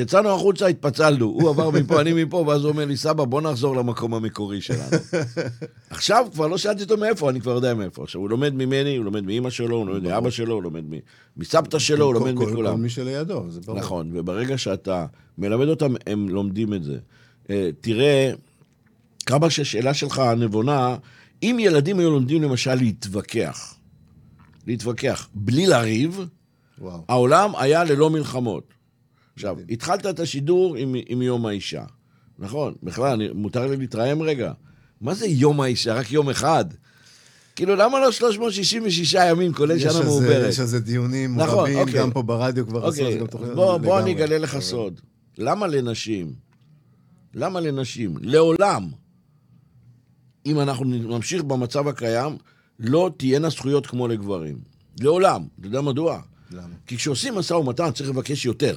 יצאנו החוצה, התפצלנו. הוא עבר מפה, אני מפה, ואז הוא אומר לי, סבא, בוא נחזור למקום המקורי שלנו. עכשיו כבר לא שאלתי אותו מאיפה, אני כבר יודע מאיפה. עכשיו, הוא לומד ממני, הוא לומד מאימא שלו, הוא לומד מאבא שלו, הוא לומד מסבתא שלו, הוא לומד כל- כל מכולם. מי שלידו, זה ברור. נכון, וברגע שאתה מלמד אותם, הם לומדים את זה. אה, תראה, כמה שהשאלה שלך נבונה, אם ילדים היו לומדים למשל להתווכח, להתווכח בלי לריב, וואו. העולם היה ללא מלחמות. עכשיו. התחלת את השידור עם, עם יום האישה. נכון, בכלל, אני, מותר לי להתרעם רגע. מה זה יום האישה? רק יום אחד? כאילו, למה לא 366 ימים, כולל שנה מעוברת? יש על זה דיונים נכון, רבים, אוקיי. גם פה ברדיו כבר עשו על זה אוקיי, גם תוכניות. בוא, בוא אני. אגלה לך סוד. למה לנשים? למה לנשים? לעולם, אם אנחנו נמשיך במצב הקיים, לא תהיינה זכויות כמו לגברים. לעולם. אתה יודע מדוע? למה? כי כשעושים משא ומתן צריך לבקש יותר,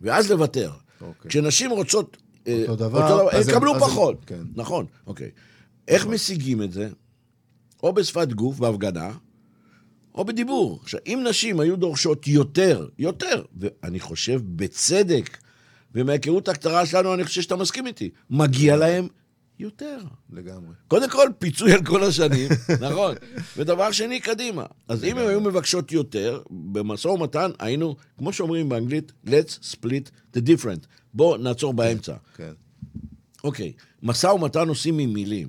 ואז לוותר. אוקיי. כשנשים רוצות... אה, אותו דבר, הם- יקבלו פחות. כן. נכון, אוקיי. איך משיגים את זה? או בשפת גוף, בהפגנה, או בדיבור. עכשיו, אם נשים היו דורשות יותר, יותר, ואני חושב בצדק, ומההיכרות הקצרה שלנו, אני חושב שאתה מסכים איתי, מגיע להם יותר. לגמרי. קודם כל, פיצוי על כל השנים, נכון. ודבר שני, קדימה. אז אם הם היו מבקשות יותר, במשא ומתן היינו, כמו שאומרים באנגלית, let's split the different. בואו נעצור באמצע. כן. אוקיי, משא ומתן עושים עם מילים.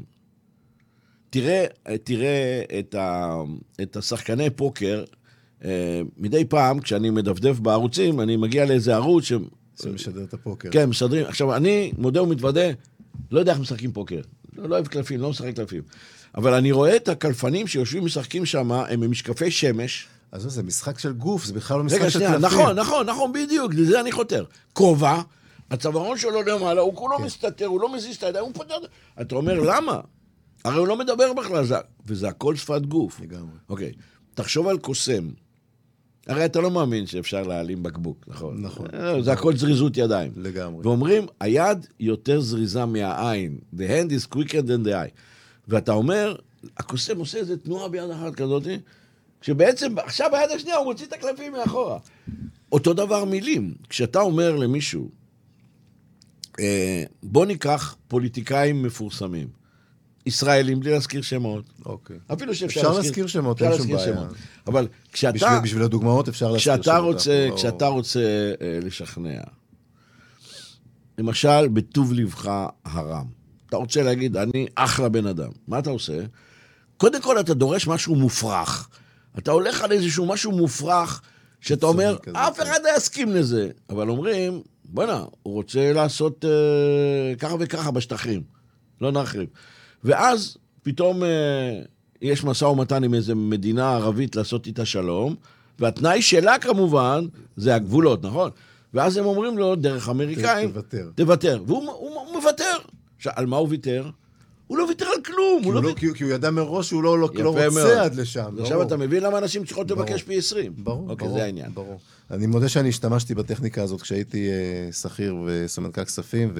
תראה, תראה את, ה, את השחקני פוקר, אה, מדי פעם, כשאני מדפדף בערוצים, אני מגיע לאיזה ערוץ ש... שמשדר את הפוקר. כן, משדרים. עכשיו, אני מודה ומתוודה, לא יודע איך משחקים פוקר. לא, לא אוהב קלפים, לא משחק קלפים. אבל אני רואה את הקלפנים שיושבים ומשחקים שם, הם עם משקפי שמש. אז זה משחק של גוף, זה בכלל לא משחק של קלפים. נכון, נכון, נכון, בדיוק, לזה אני חותר. כובע, הצווארון שלו למעלה, הוא כולו מסתתר, הוא לא מזיז את הידיים, הוא פותח... אתה אומר, למה? הרי הוא לא מדבר בכלל, זה- וזה הכל שפת גוף. לגמרי. אוקיי, תחשוב על קוסם. הרי אתה לא מאמין שאפשר להעלים בקבוק, נכון? נכון. אה, זה הכל זריזות ידיים. לגמרי. ואומרים, היד יותר זריזה מהעין. The hand is quicker than the eye. ואתה אומר, הקוסם עושה איזה תנועה ביד אחת כזאת, כשבעצם עכשיו ביד השנייה הוא מוציא את הקלפים מאחורה. אותו דבר מילים. כשאתה אומר למישהו, אה, בוא ניקח פוליטיקאים מפורסמים. ישראלים, בלי להזכיר שמות. אוקיי. אפילו שאפשר אפשר להזכיר שמות, אפשר אין שום להזכיר בעיה. שמות. אבל כשאתה... בשביל, בשביל הדוגמאות אפשר להזכיר כשאתה שמות, רוצה, אנחנו לא- כשאתה רוצה אה, לשכנע, למשל, בטוב לבך הרם, אתה רוצה להגיד, אני אחלה בן אדם, מה אתה עושה? קודם כל אתה דורש משהו מופרך. אתה הולך על איזשהו משהו מופרך, שאתה אומר, אף כן. אחד לא יסכים לזה. אבל אומרים, בוא'נה, הוא רוצה לעשות אה, ככה וככה בשטחים, לא נרחיב. ואז פתאום אה, יש משא ומתן עם איזו מדינה ערבית לעשות איתה שלום, והתנאי שלה כמובן, זה הגבולות, נכון? ואז הם אומרים לו, דרך אמריקאים, תוותר. תוותר. והוא הוא, הוא מוותר. עכשיו, על מה הוא ויתר? הוא לא ויתר על כלום. כי הוא הוא לא לא- כי- כי הוא ידע מראש שהוא לא לא- לא מאוד. רוצה עד לשם. עכשיו ברור. אתה מבין למה אנשים צריכות ברור. לבקש פי 20. ברור, אוקיי, ברור, זה העניין. ברור. אני מודה שאני השתמשתי בטכניקה הזאת כשהייתי אה, שכיר וסמנכ"ל כספים,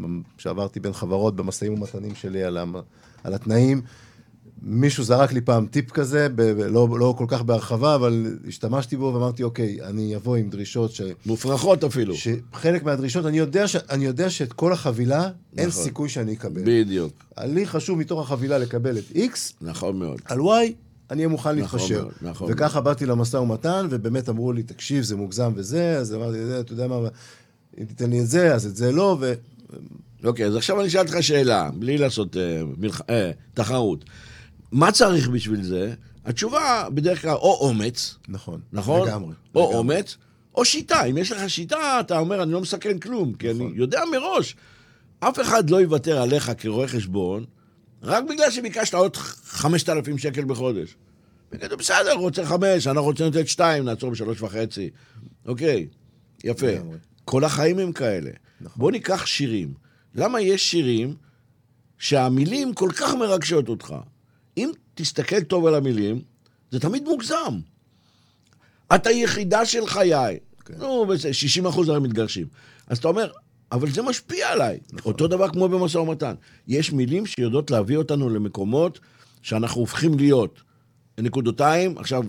וכשעברתי בין חברות במשאים ומתנים שלי על, המ... על התנאים. מישהו זרק לי פעם טיפ כזה, ב... לא, לא כל כך בהרחבה, אבל השתמשתי בו ואמרתי, אוקיי, אני אבוא עם דרישות ש... מופרכות אפילו. שחלק מהדרישות, אני יודע, ש... אני יודע שאת כל החבילה, אין נכון. סיכוי שאני אקבל. בדיוק. לי חשוב מתוך החבילה לקבל את X, נכון מאוד. על Y, אני אהיה מוכן נכון להתפשר. מאוד, נכון וככה באתי למשא ומתן, ובאמת אמרו לי, תקשיב, זה מוגזם וזה, אז אמרתי, "זה, אתה יודע מה, אם תיתן לי את זה, אז את זה לא, ו... אוקיי, אז עכשיו אני אשאל אותך שאלה, בלי לעשות אה, מלח... אה, תחרות. מה צריך בשביל זה? התשובה בדרך כלל או אומץ, נכון. נכון? לגמרי. או לגמרי. אומץ, או שיטה. אם יש לך שיטה, אתה אומר, אני לא מסכן כלום, כי נכון. אני יודע מראש. אף אחד לא יוותר עליך כרואה חשבון, רק בגלל שביקשת עוד 5,000 שקל בחודש. יגידו, בסדר, רוצה חמש, אנחנו רוצים לתת שתיים, נעצור בשלוש וחצי. אוקיי, יפה. לגמרי. כל החיים הם כאלה. נכון. בוא ניקח שירים. למה יש שירים שהמילים כל כך מרגשות אותך? אם תסתכל טוב על המילים, זה תמיד מוגזם. את היחידה של חיי. כן. נו, בסדר, 60 אחוז הרי מתגרשים. אז אתה אומר, אבל זה משפיע עליי. נכון. אותו דבר כמו במשא ומתן. יש מילים שיודעות להביא אותנו למקומות שאנחנו הופכים להיות. נקודותיים, עכשיו,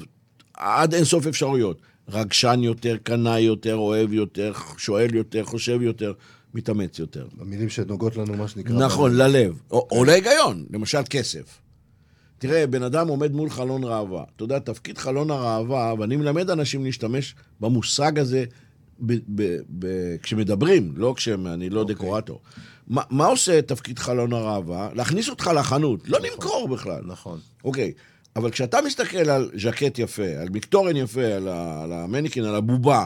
עד אין סוף אפשרויות. רגשן יותר, קנאי יותר, אוהב יותר, שואל יותר, חושב יותר, מתאמץ יותר. המילים שנוגעות לנו, מה שנקרא. נכון, ללב. או, או להיגיון, למשל כסף. תראה, בן אדם עומד מול חלון ראווה. אתה יודע, תפקיד חלון הראווה, ואני מלמד אנשים להשתמש במושג הזה ב, ב, ב, כשמדברים, לא כשאני לא אוקיי. דקורטור. מה, מה עושה תפקיד חלון הראווה? להכניס אותך לחנות, לא למכור בכלל. נכון. אוקיי, אבל כשאתה מסתכל על ז'קט יפה, על מקטורן יפה, על, ה, על המניקין, על הבובה,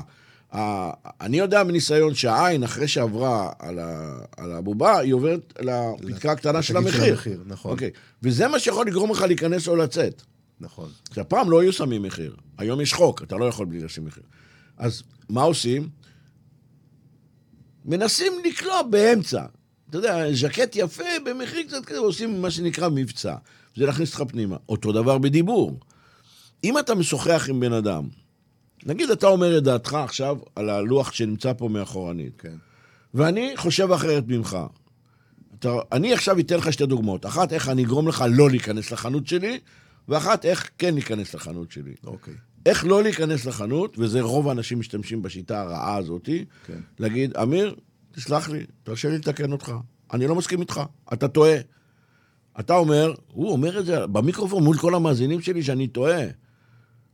ה, אני יודע מניסיון שהעין, אחרי שעברה על, ה, על הבובה, היא עוברת לפתקה הקטנה של לתגית של המחיר. המחיר, נכון. אוקיי, וזה מה שיכול לגרום לך להיכנס או לצאת. נכון. עכשיו, פעם לא היו שמים מחיר, היום יש חוק, אתה לא יכול בלי לשים מחיר. אז מה עושים? מנסים לקלוע באמצע. אתה יודע, ז'קט יפה במחיר קצת כזה, עושים מה שנקרא מבצע. זה להכניס אותך פנימה. אותו דבר בדיבור. אם אתה משוחח עם בן אדם, נגיד אתה אומר את דעתך עכשיו על הלוח שנמצא פה מאחורנית, כן. ואני חושב אחרת ממך. אתה, אני עכשיו אתן לך שתי דוגמאות. אחת, איך אני אגרום לך לא להיכנס לחנות שלי, ואחת, איך כן להיכנס לחנות שלי. אוקיי. איך לא להיכנס לחנות, וזה רוב האנשים משתמשים בשיטה הרעה הזאתי, כן. להגיד, אמיר, תסלח לי, תרשה לי לתקן אותך. אני לא מסכים איתך, אתה טועה. אתה אומר, הוא אומר את זה במיקרופון מול כל המאזינים שלי שאני טועה.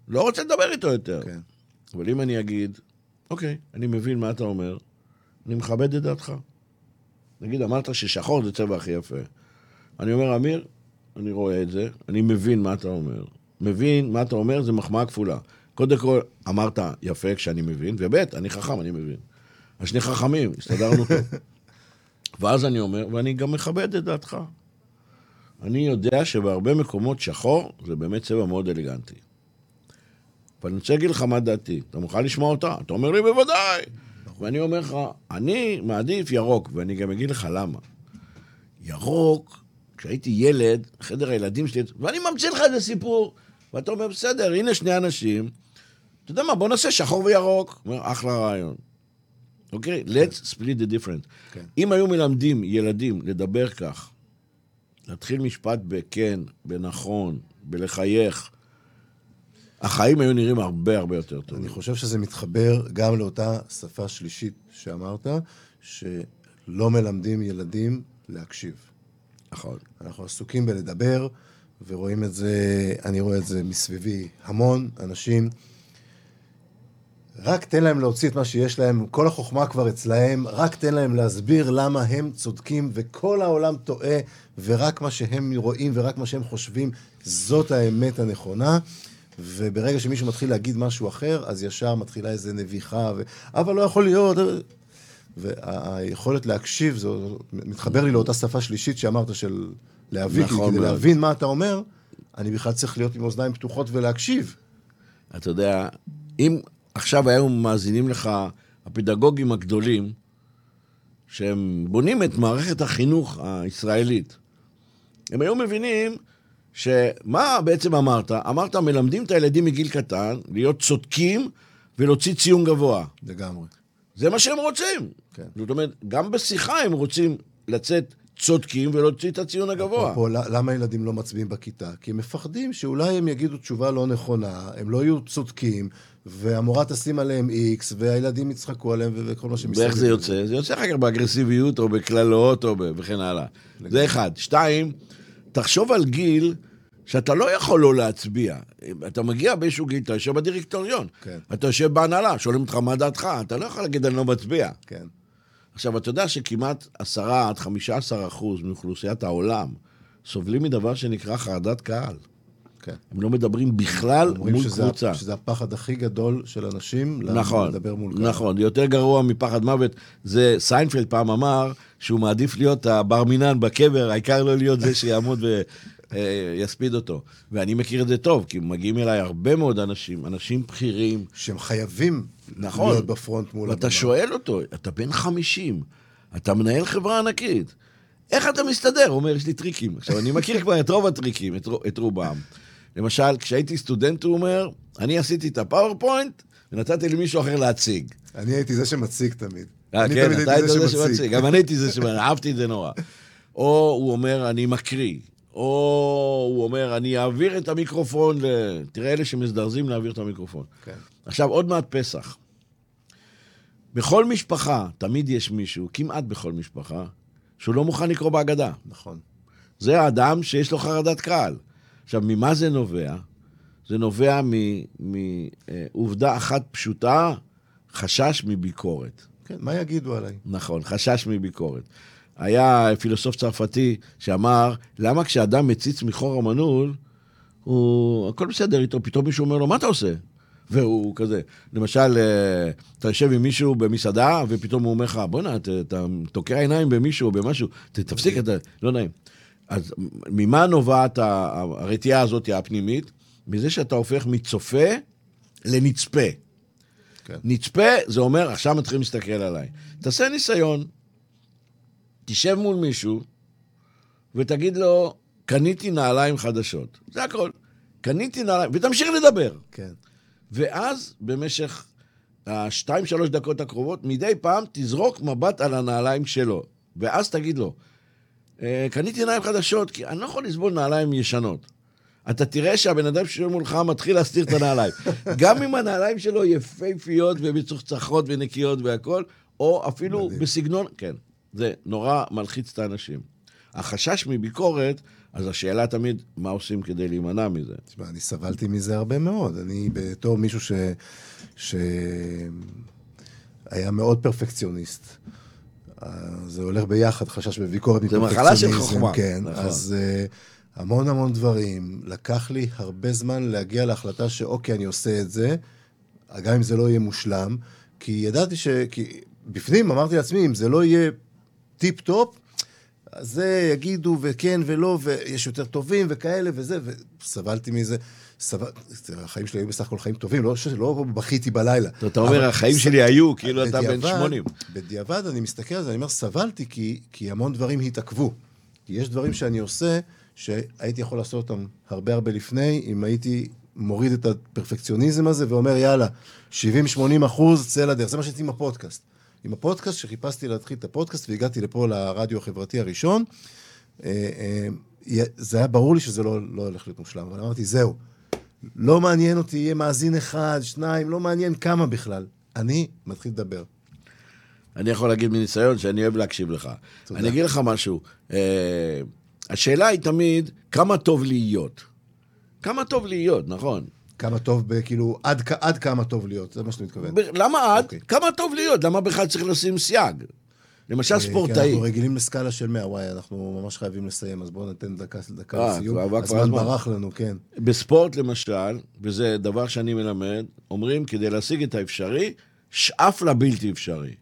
לא רוצה לדבר איתו יותר. כן. אבל אם אני אגיד, אוקיי, אני מבין מה אתה אומר, אני מכבד את דעתך. נגיד, אמרת ששחור זה צבע הכי יפה. אני אומר, אמיר, אני רואה את זה, אני מבין מה אתה אומר. מבין מה אתה אומר, זה מחמאה כפולה. קודם כל, אמרת יפה כשאני מבין, וב', אני חכם, אני מבין. אז שני חכמים, הסתדרנו טוב. ואז אני אומר, ואני גם מכבד את דעתך. אני יודע שבהרבה מקומות שחור זה באמת צבע מאוד אלגנטי. אבל אני רוצה להגיד לך מה דעתי. אתה מוכן לשמוע אותה? אתה אומר לי, בוודאי. ואני אומר לך, אני מעדיף ירוק, ואני גם אגיד לך למה. ירוק, כשהייתי ילד, חדר הילדים שלי, ואני ממציא לך איזה סיפור, ואתה אומר, בסדר, הנה שני אנשים, אתה יודע מה, בוא נעשה שחור וירוק. אומר, אחלה רעיון. אוקיי? let's split the difference. כן. אם היו מלמדים ילדים לדבר כך, להתחיל משפט בכן, בנכון, בלחייך, החיים היו נראים הרבה הרבה יותר טוב. אני חושב שזה מתחבר גם לאותה שפה שלישית שאמרת, שלא מלמדים ילדים להקשיב. נכון. אנחנו עסוקים בלדבר, ורואים את זה, אני רואה את זה מסביבי המון אנשים. רק תן להם להוציא את מה שיש להם, כל החוכמה כבר אצלהם, רק תן להם להסביר למה הם צודקים וכל העולם טועה, ורק מה שהם רואים ורק מה שהם חושבים, זאת האמת הנכונה. וברגע שמישהו מתחיל להגיד משהו אחר, אז ישר מתחילה איזה נביחה, ו... אבל לא יכול להיות. והיכולת להקשיב, זה מתחבר לי לאותה שפה שלישית שאמרת של להבין, נכון כדי. להבין מה אתה אומר, אני בכלל צריך להיות עם אוזניים פתוחות ולהקשיב. אתה יודע, אם עכשיו היו מאזינים לך הפדגוגים הגדולים, שהם בונים את מערכת החינוך הישראלית, הם היו מבינים שמה בעצם אמרת? אמרת, מלמדים את הילדים מגיל קטן להיות צודקים ולהוציא ציון גבוה. לגמרי. זה מה שהם רוצים. כן. זאת אומרת, גם בשיחה הם רוצים לצאת צודקים ולהוציא את הציון הגבוה. פה, למה ילדים לא מצביעים בכיתה? כי הם מפחדים שאולי הם יגידו תשובה לא נכונה, הם לא יהיו צודקים, והמורה תשים עליהם איקס, והילדים יצחקו עליהם וכל מה שמסביב. ואיך זה יוצא? זה יוצא אחר כך באגרסיביות או בקללות או. וכן הלאה. זה אחד. שתיים, תחשוב על גיל שאתה לא יכול לא להצביע. אתה מגיע באיזשהו גיל, אתה יושב בדירקטוריון. כן. אתה יושב בהנהלה, שואלים אותך מה דעתך, אתה לא יכול להגיד אני לא מצביע. כן. עכשיו, אתה יודע שכמעט עשרה עד חמישה עשר אחוז מאוכלוסיית העולם סובלים מדבר שנקרא חרדת קהל. כן. הם לא מדברים בכלל אומרים מול שזה, קבוצה. שזה הפחד הכי גדול של אנשים, נכון, לדבר מול קהל. נכון, יותר גרוע מפחד מוות. זה, סיינפלד פעם אמר שהוא מעדיף להיות הבר מינן בקבר, העיקר לא להיות זה שיעמוד ויספיד אותו. ואני מכיר את זה טוב, כי מגיעים אליי הרבה מאוד אנשים, אנשים בכירים, שהם חייבים נכון. להיות בפרונט מול ואתה שואל אותו, אתה בן 50, אתה מנהל חברה ענקית, איך אתה מסתדר? הוא אומר, יש לי טריקים. עכשיו, אני מכיר כבר את רוב הטריקים, את, את רובם. למשל, כשהייתי סטודנט, הוא אומר, אני עשיתי את ה PowerPoint ונתתי למישהו אחר להציג. אני הייתי זה שמציג תמיד. אה, אני כן, אתה היית זה שמציג. גם אני הייתי זה שמציג, אהבתי את זה נורא. או הוא אומר, אני מקריא. או הוא אומר, אני אעביר את המיקרופון ל... תראה אלה שמזדרזים להעביר את המיקרופון. כן. עכשיו, עוד מעט פסח. בכל משפחה, תמיד יש מישהו, כמעט בכל משפחה, שהוא לא מוכן לקרוא בהגדה. נכון. זה האדם שיש לו חרדת קהל. עכשיו, ממה זה נובע? זה נובע מעובדה אחת פשוטה, חשש מביקורת. כן, מה יגידו עליי? נכון, חשש מביקורת. היה פילוסוף צרפתי שאמר, למה כשאדם מציץ מחור המנעול, הוא... הכל בסדר איתו, פתאום מישהו אומר לו, מה אתה עושה? והוא כזה. למשל, אה, אתה יושב עם מישהו במסעדה, ופתאום הוא אומר לך, בוא'נה, אתה, אתה תוקע עיניים במישהו או במשהו, תפסיק את זה, לא נעים. אז ממה נובעת הרתיעה הזאת הפנימית? מזה שאתה הופך מצופה לנצפה. כן. נצפה, זה אומר, עכשיו מתחילים להסתכל עליי. תעשה ניסיון, תשב מול מישהו ותגיד לו, קניתי נעליים חדשות. זה הכל. קניתי נעליים, ותמשיך לדבר. כן. ואז במשך השתיים, שלוש דקות הקרובות, מדי פעם תזרוק מבט על הנעליים שלו. ואז תגיד לו, "אה, קניתי נעליים חדשות, כי אני לא יכול לסבול נעליים ישנות. אתה תראה שהבן אדם שיושב מולך מתחיל להסתיר את הנעליים. גם אם הנעליים שלו יפהפיות ומצוחצחות ונקיות והכול, או אפילו מדהים. בסגנון, כן, זה נורא מלחיץ את האנשים. החשש מביקורת, אז השאלה תמיד, מה עושים כדי להימנע מזה? תשמע, אני סבלתי מזה הרבה מאוד. אני בתור מישהו ש... ש... היה מאוד פרפקציוניסט. זה הולך ביחד, חשש בביקורת זה מחלה של חוכמה, כן, נכון. אז uh, המון המון דברים. לקח לי הרבה זמן להגיע להחלטה שאוקיי, אני עושה את זה, גם אם זה לא יהיה מושלם, כי ידעתי ש... כי בפנים אמרתי לעצמי, אם זה לא יהיה טיפ-טופ, אז זה יגידו וכן ולא, ויש יותר טובים וכאלה וזה, וסבלתי מזה. סבל... החיים שלי היו בסך הכל חיים טובים, לא, לא בכיתי בלילה. אתה אומר, החיים שלי היו, כאילו אתה בן בדיעבד- 80. בדיעבד אני מסתכל על זה, אני אומר, סבלתי כי, כי המון דברים התעכבו. כי יש דברים שאני עושה, שהייתי יכול לעשות אותם הרבה הרבה לפני, אם הייתי מוריד את הפרפקציוניזם הזה ואומר, יאללה, 70-80 אחוז, צא לדרך. זה מה שעשיתי עם הפודקאסט. עם הפודקאסט, שחיפשתי להתחיל את הפודקאסט והגעתי לפה לרדיו החברתי הראשון, אה, אה, זה היה ברור לי שזה לא, לא הולך להיות מושלם, אבל אמרתי, זהו. לא מעניין אותי, יהיה מאזין אחד, שניים, לא מעניין כמה בכלל. אני מתחיל לדבר. אני יכול להגיד מניסיון שאני אוהב להקשיב לך. תודה. אני אגיד לך משהו. אה, השאלה היא תמיד, כמה טוב להיות? כמה טוב להיות, נכון. כמה טוב, כאילו, עד, עד כמה טוב להיות, זה מה שאתה מתכוון. למה עד? אוקיי. כמה טוב להיות? למה בכלל צריך לשים סייג? למשל אה, ספורטאי. אנחנו רגילים לסקאלה של 100, וואי, אנחנו ממש חייבים לסיים, אז בואו ניתן דקה, דקה אה, לסיום. הזמן. ברח לנו, כן. בספורט למשל, וזה דבר שאני מלמד, אומרים כדי להשיג את האפשרי, שאף לבלתי אפשרי.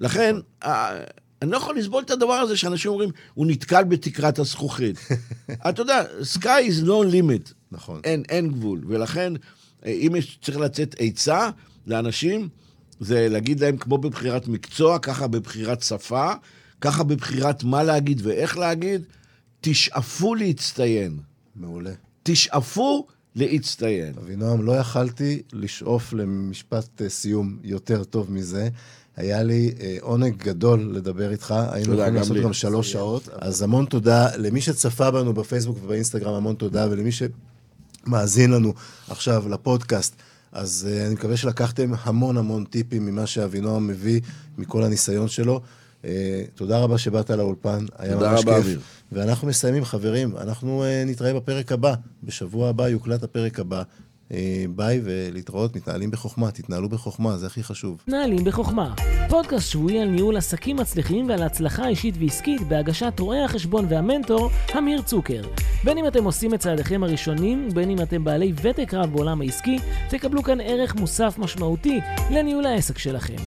לכן, אה, אני לא יכול לסבול את הדבר הזה שאנשים אומרים, הוא נתקל בתקרת הזכוכית. אתה יודע, sky is no limit. נכון. אין, אין גבול. ולכן, אם יש, צריך לצאת עצה לאנשים, זה להגיד להם, כמו בבחירת מקצוע, ככה בבחירת שפה, ככה בבחירת מה להגיד ואיך להגיד, תשאפו להצטיין. מעולה. תשאפו להצטיין. אבינועם, לא יכלתי לשאוף למשפט אה, סיום יותר טוב מזה. היה לי אה, עונג גדול לדבר איתך, היינו יכולים לעשות לי. גם שלוש שעות. אז המון תודה למי שצפה בנו בפייסבוק ובאינסטגרם, המון תודה, ולמי שמאזין לנו עכשיו לפודקאסט. אז uh, אני מקווה שלקחתם המון המון טיפים ממה שאבינועם מביא, מכל הניסיון שלו. Uh, תודה רבה שבאת לאולפן, היה תודה ממש רבה, כיף. אביר. ואנחנו מסיימים, חברים. אנחנו uh, נתראה בפרק הבא. בשבוע הבא יוקלט הפרק הבא. Uh, ביי ולהתראות, מתנהלים בחוכמה, תתנהלו בחוכמה, זה הכי חשוב. מתנהלים בחוכמה. פודקאסט שבועי על ניהול עסקים מצליחים ועל הצלחה אישית ועסקית בהגשת רואה החשבון והמנטור, אמיר צוקר. בין אם אתם עושים את צעדיכם הראשונים, ובין אם אתם בעלי ותק רב בעולם העסקי, תקבלו כאן ערך מוסף משמעותי לניהול העסק שלכם.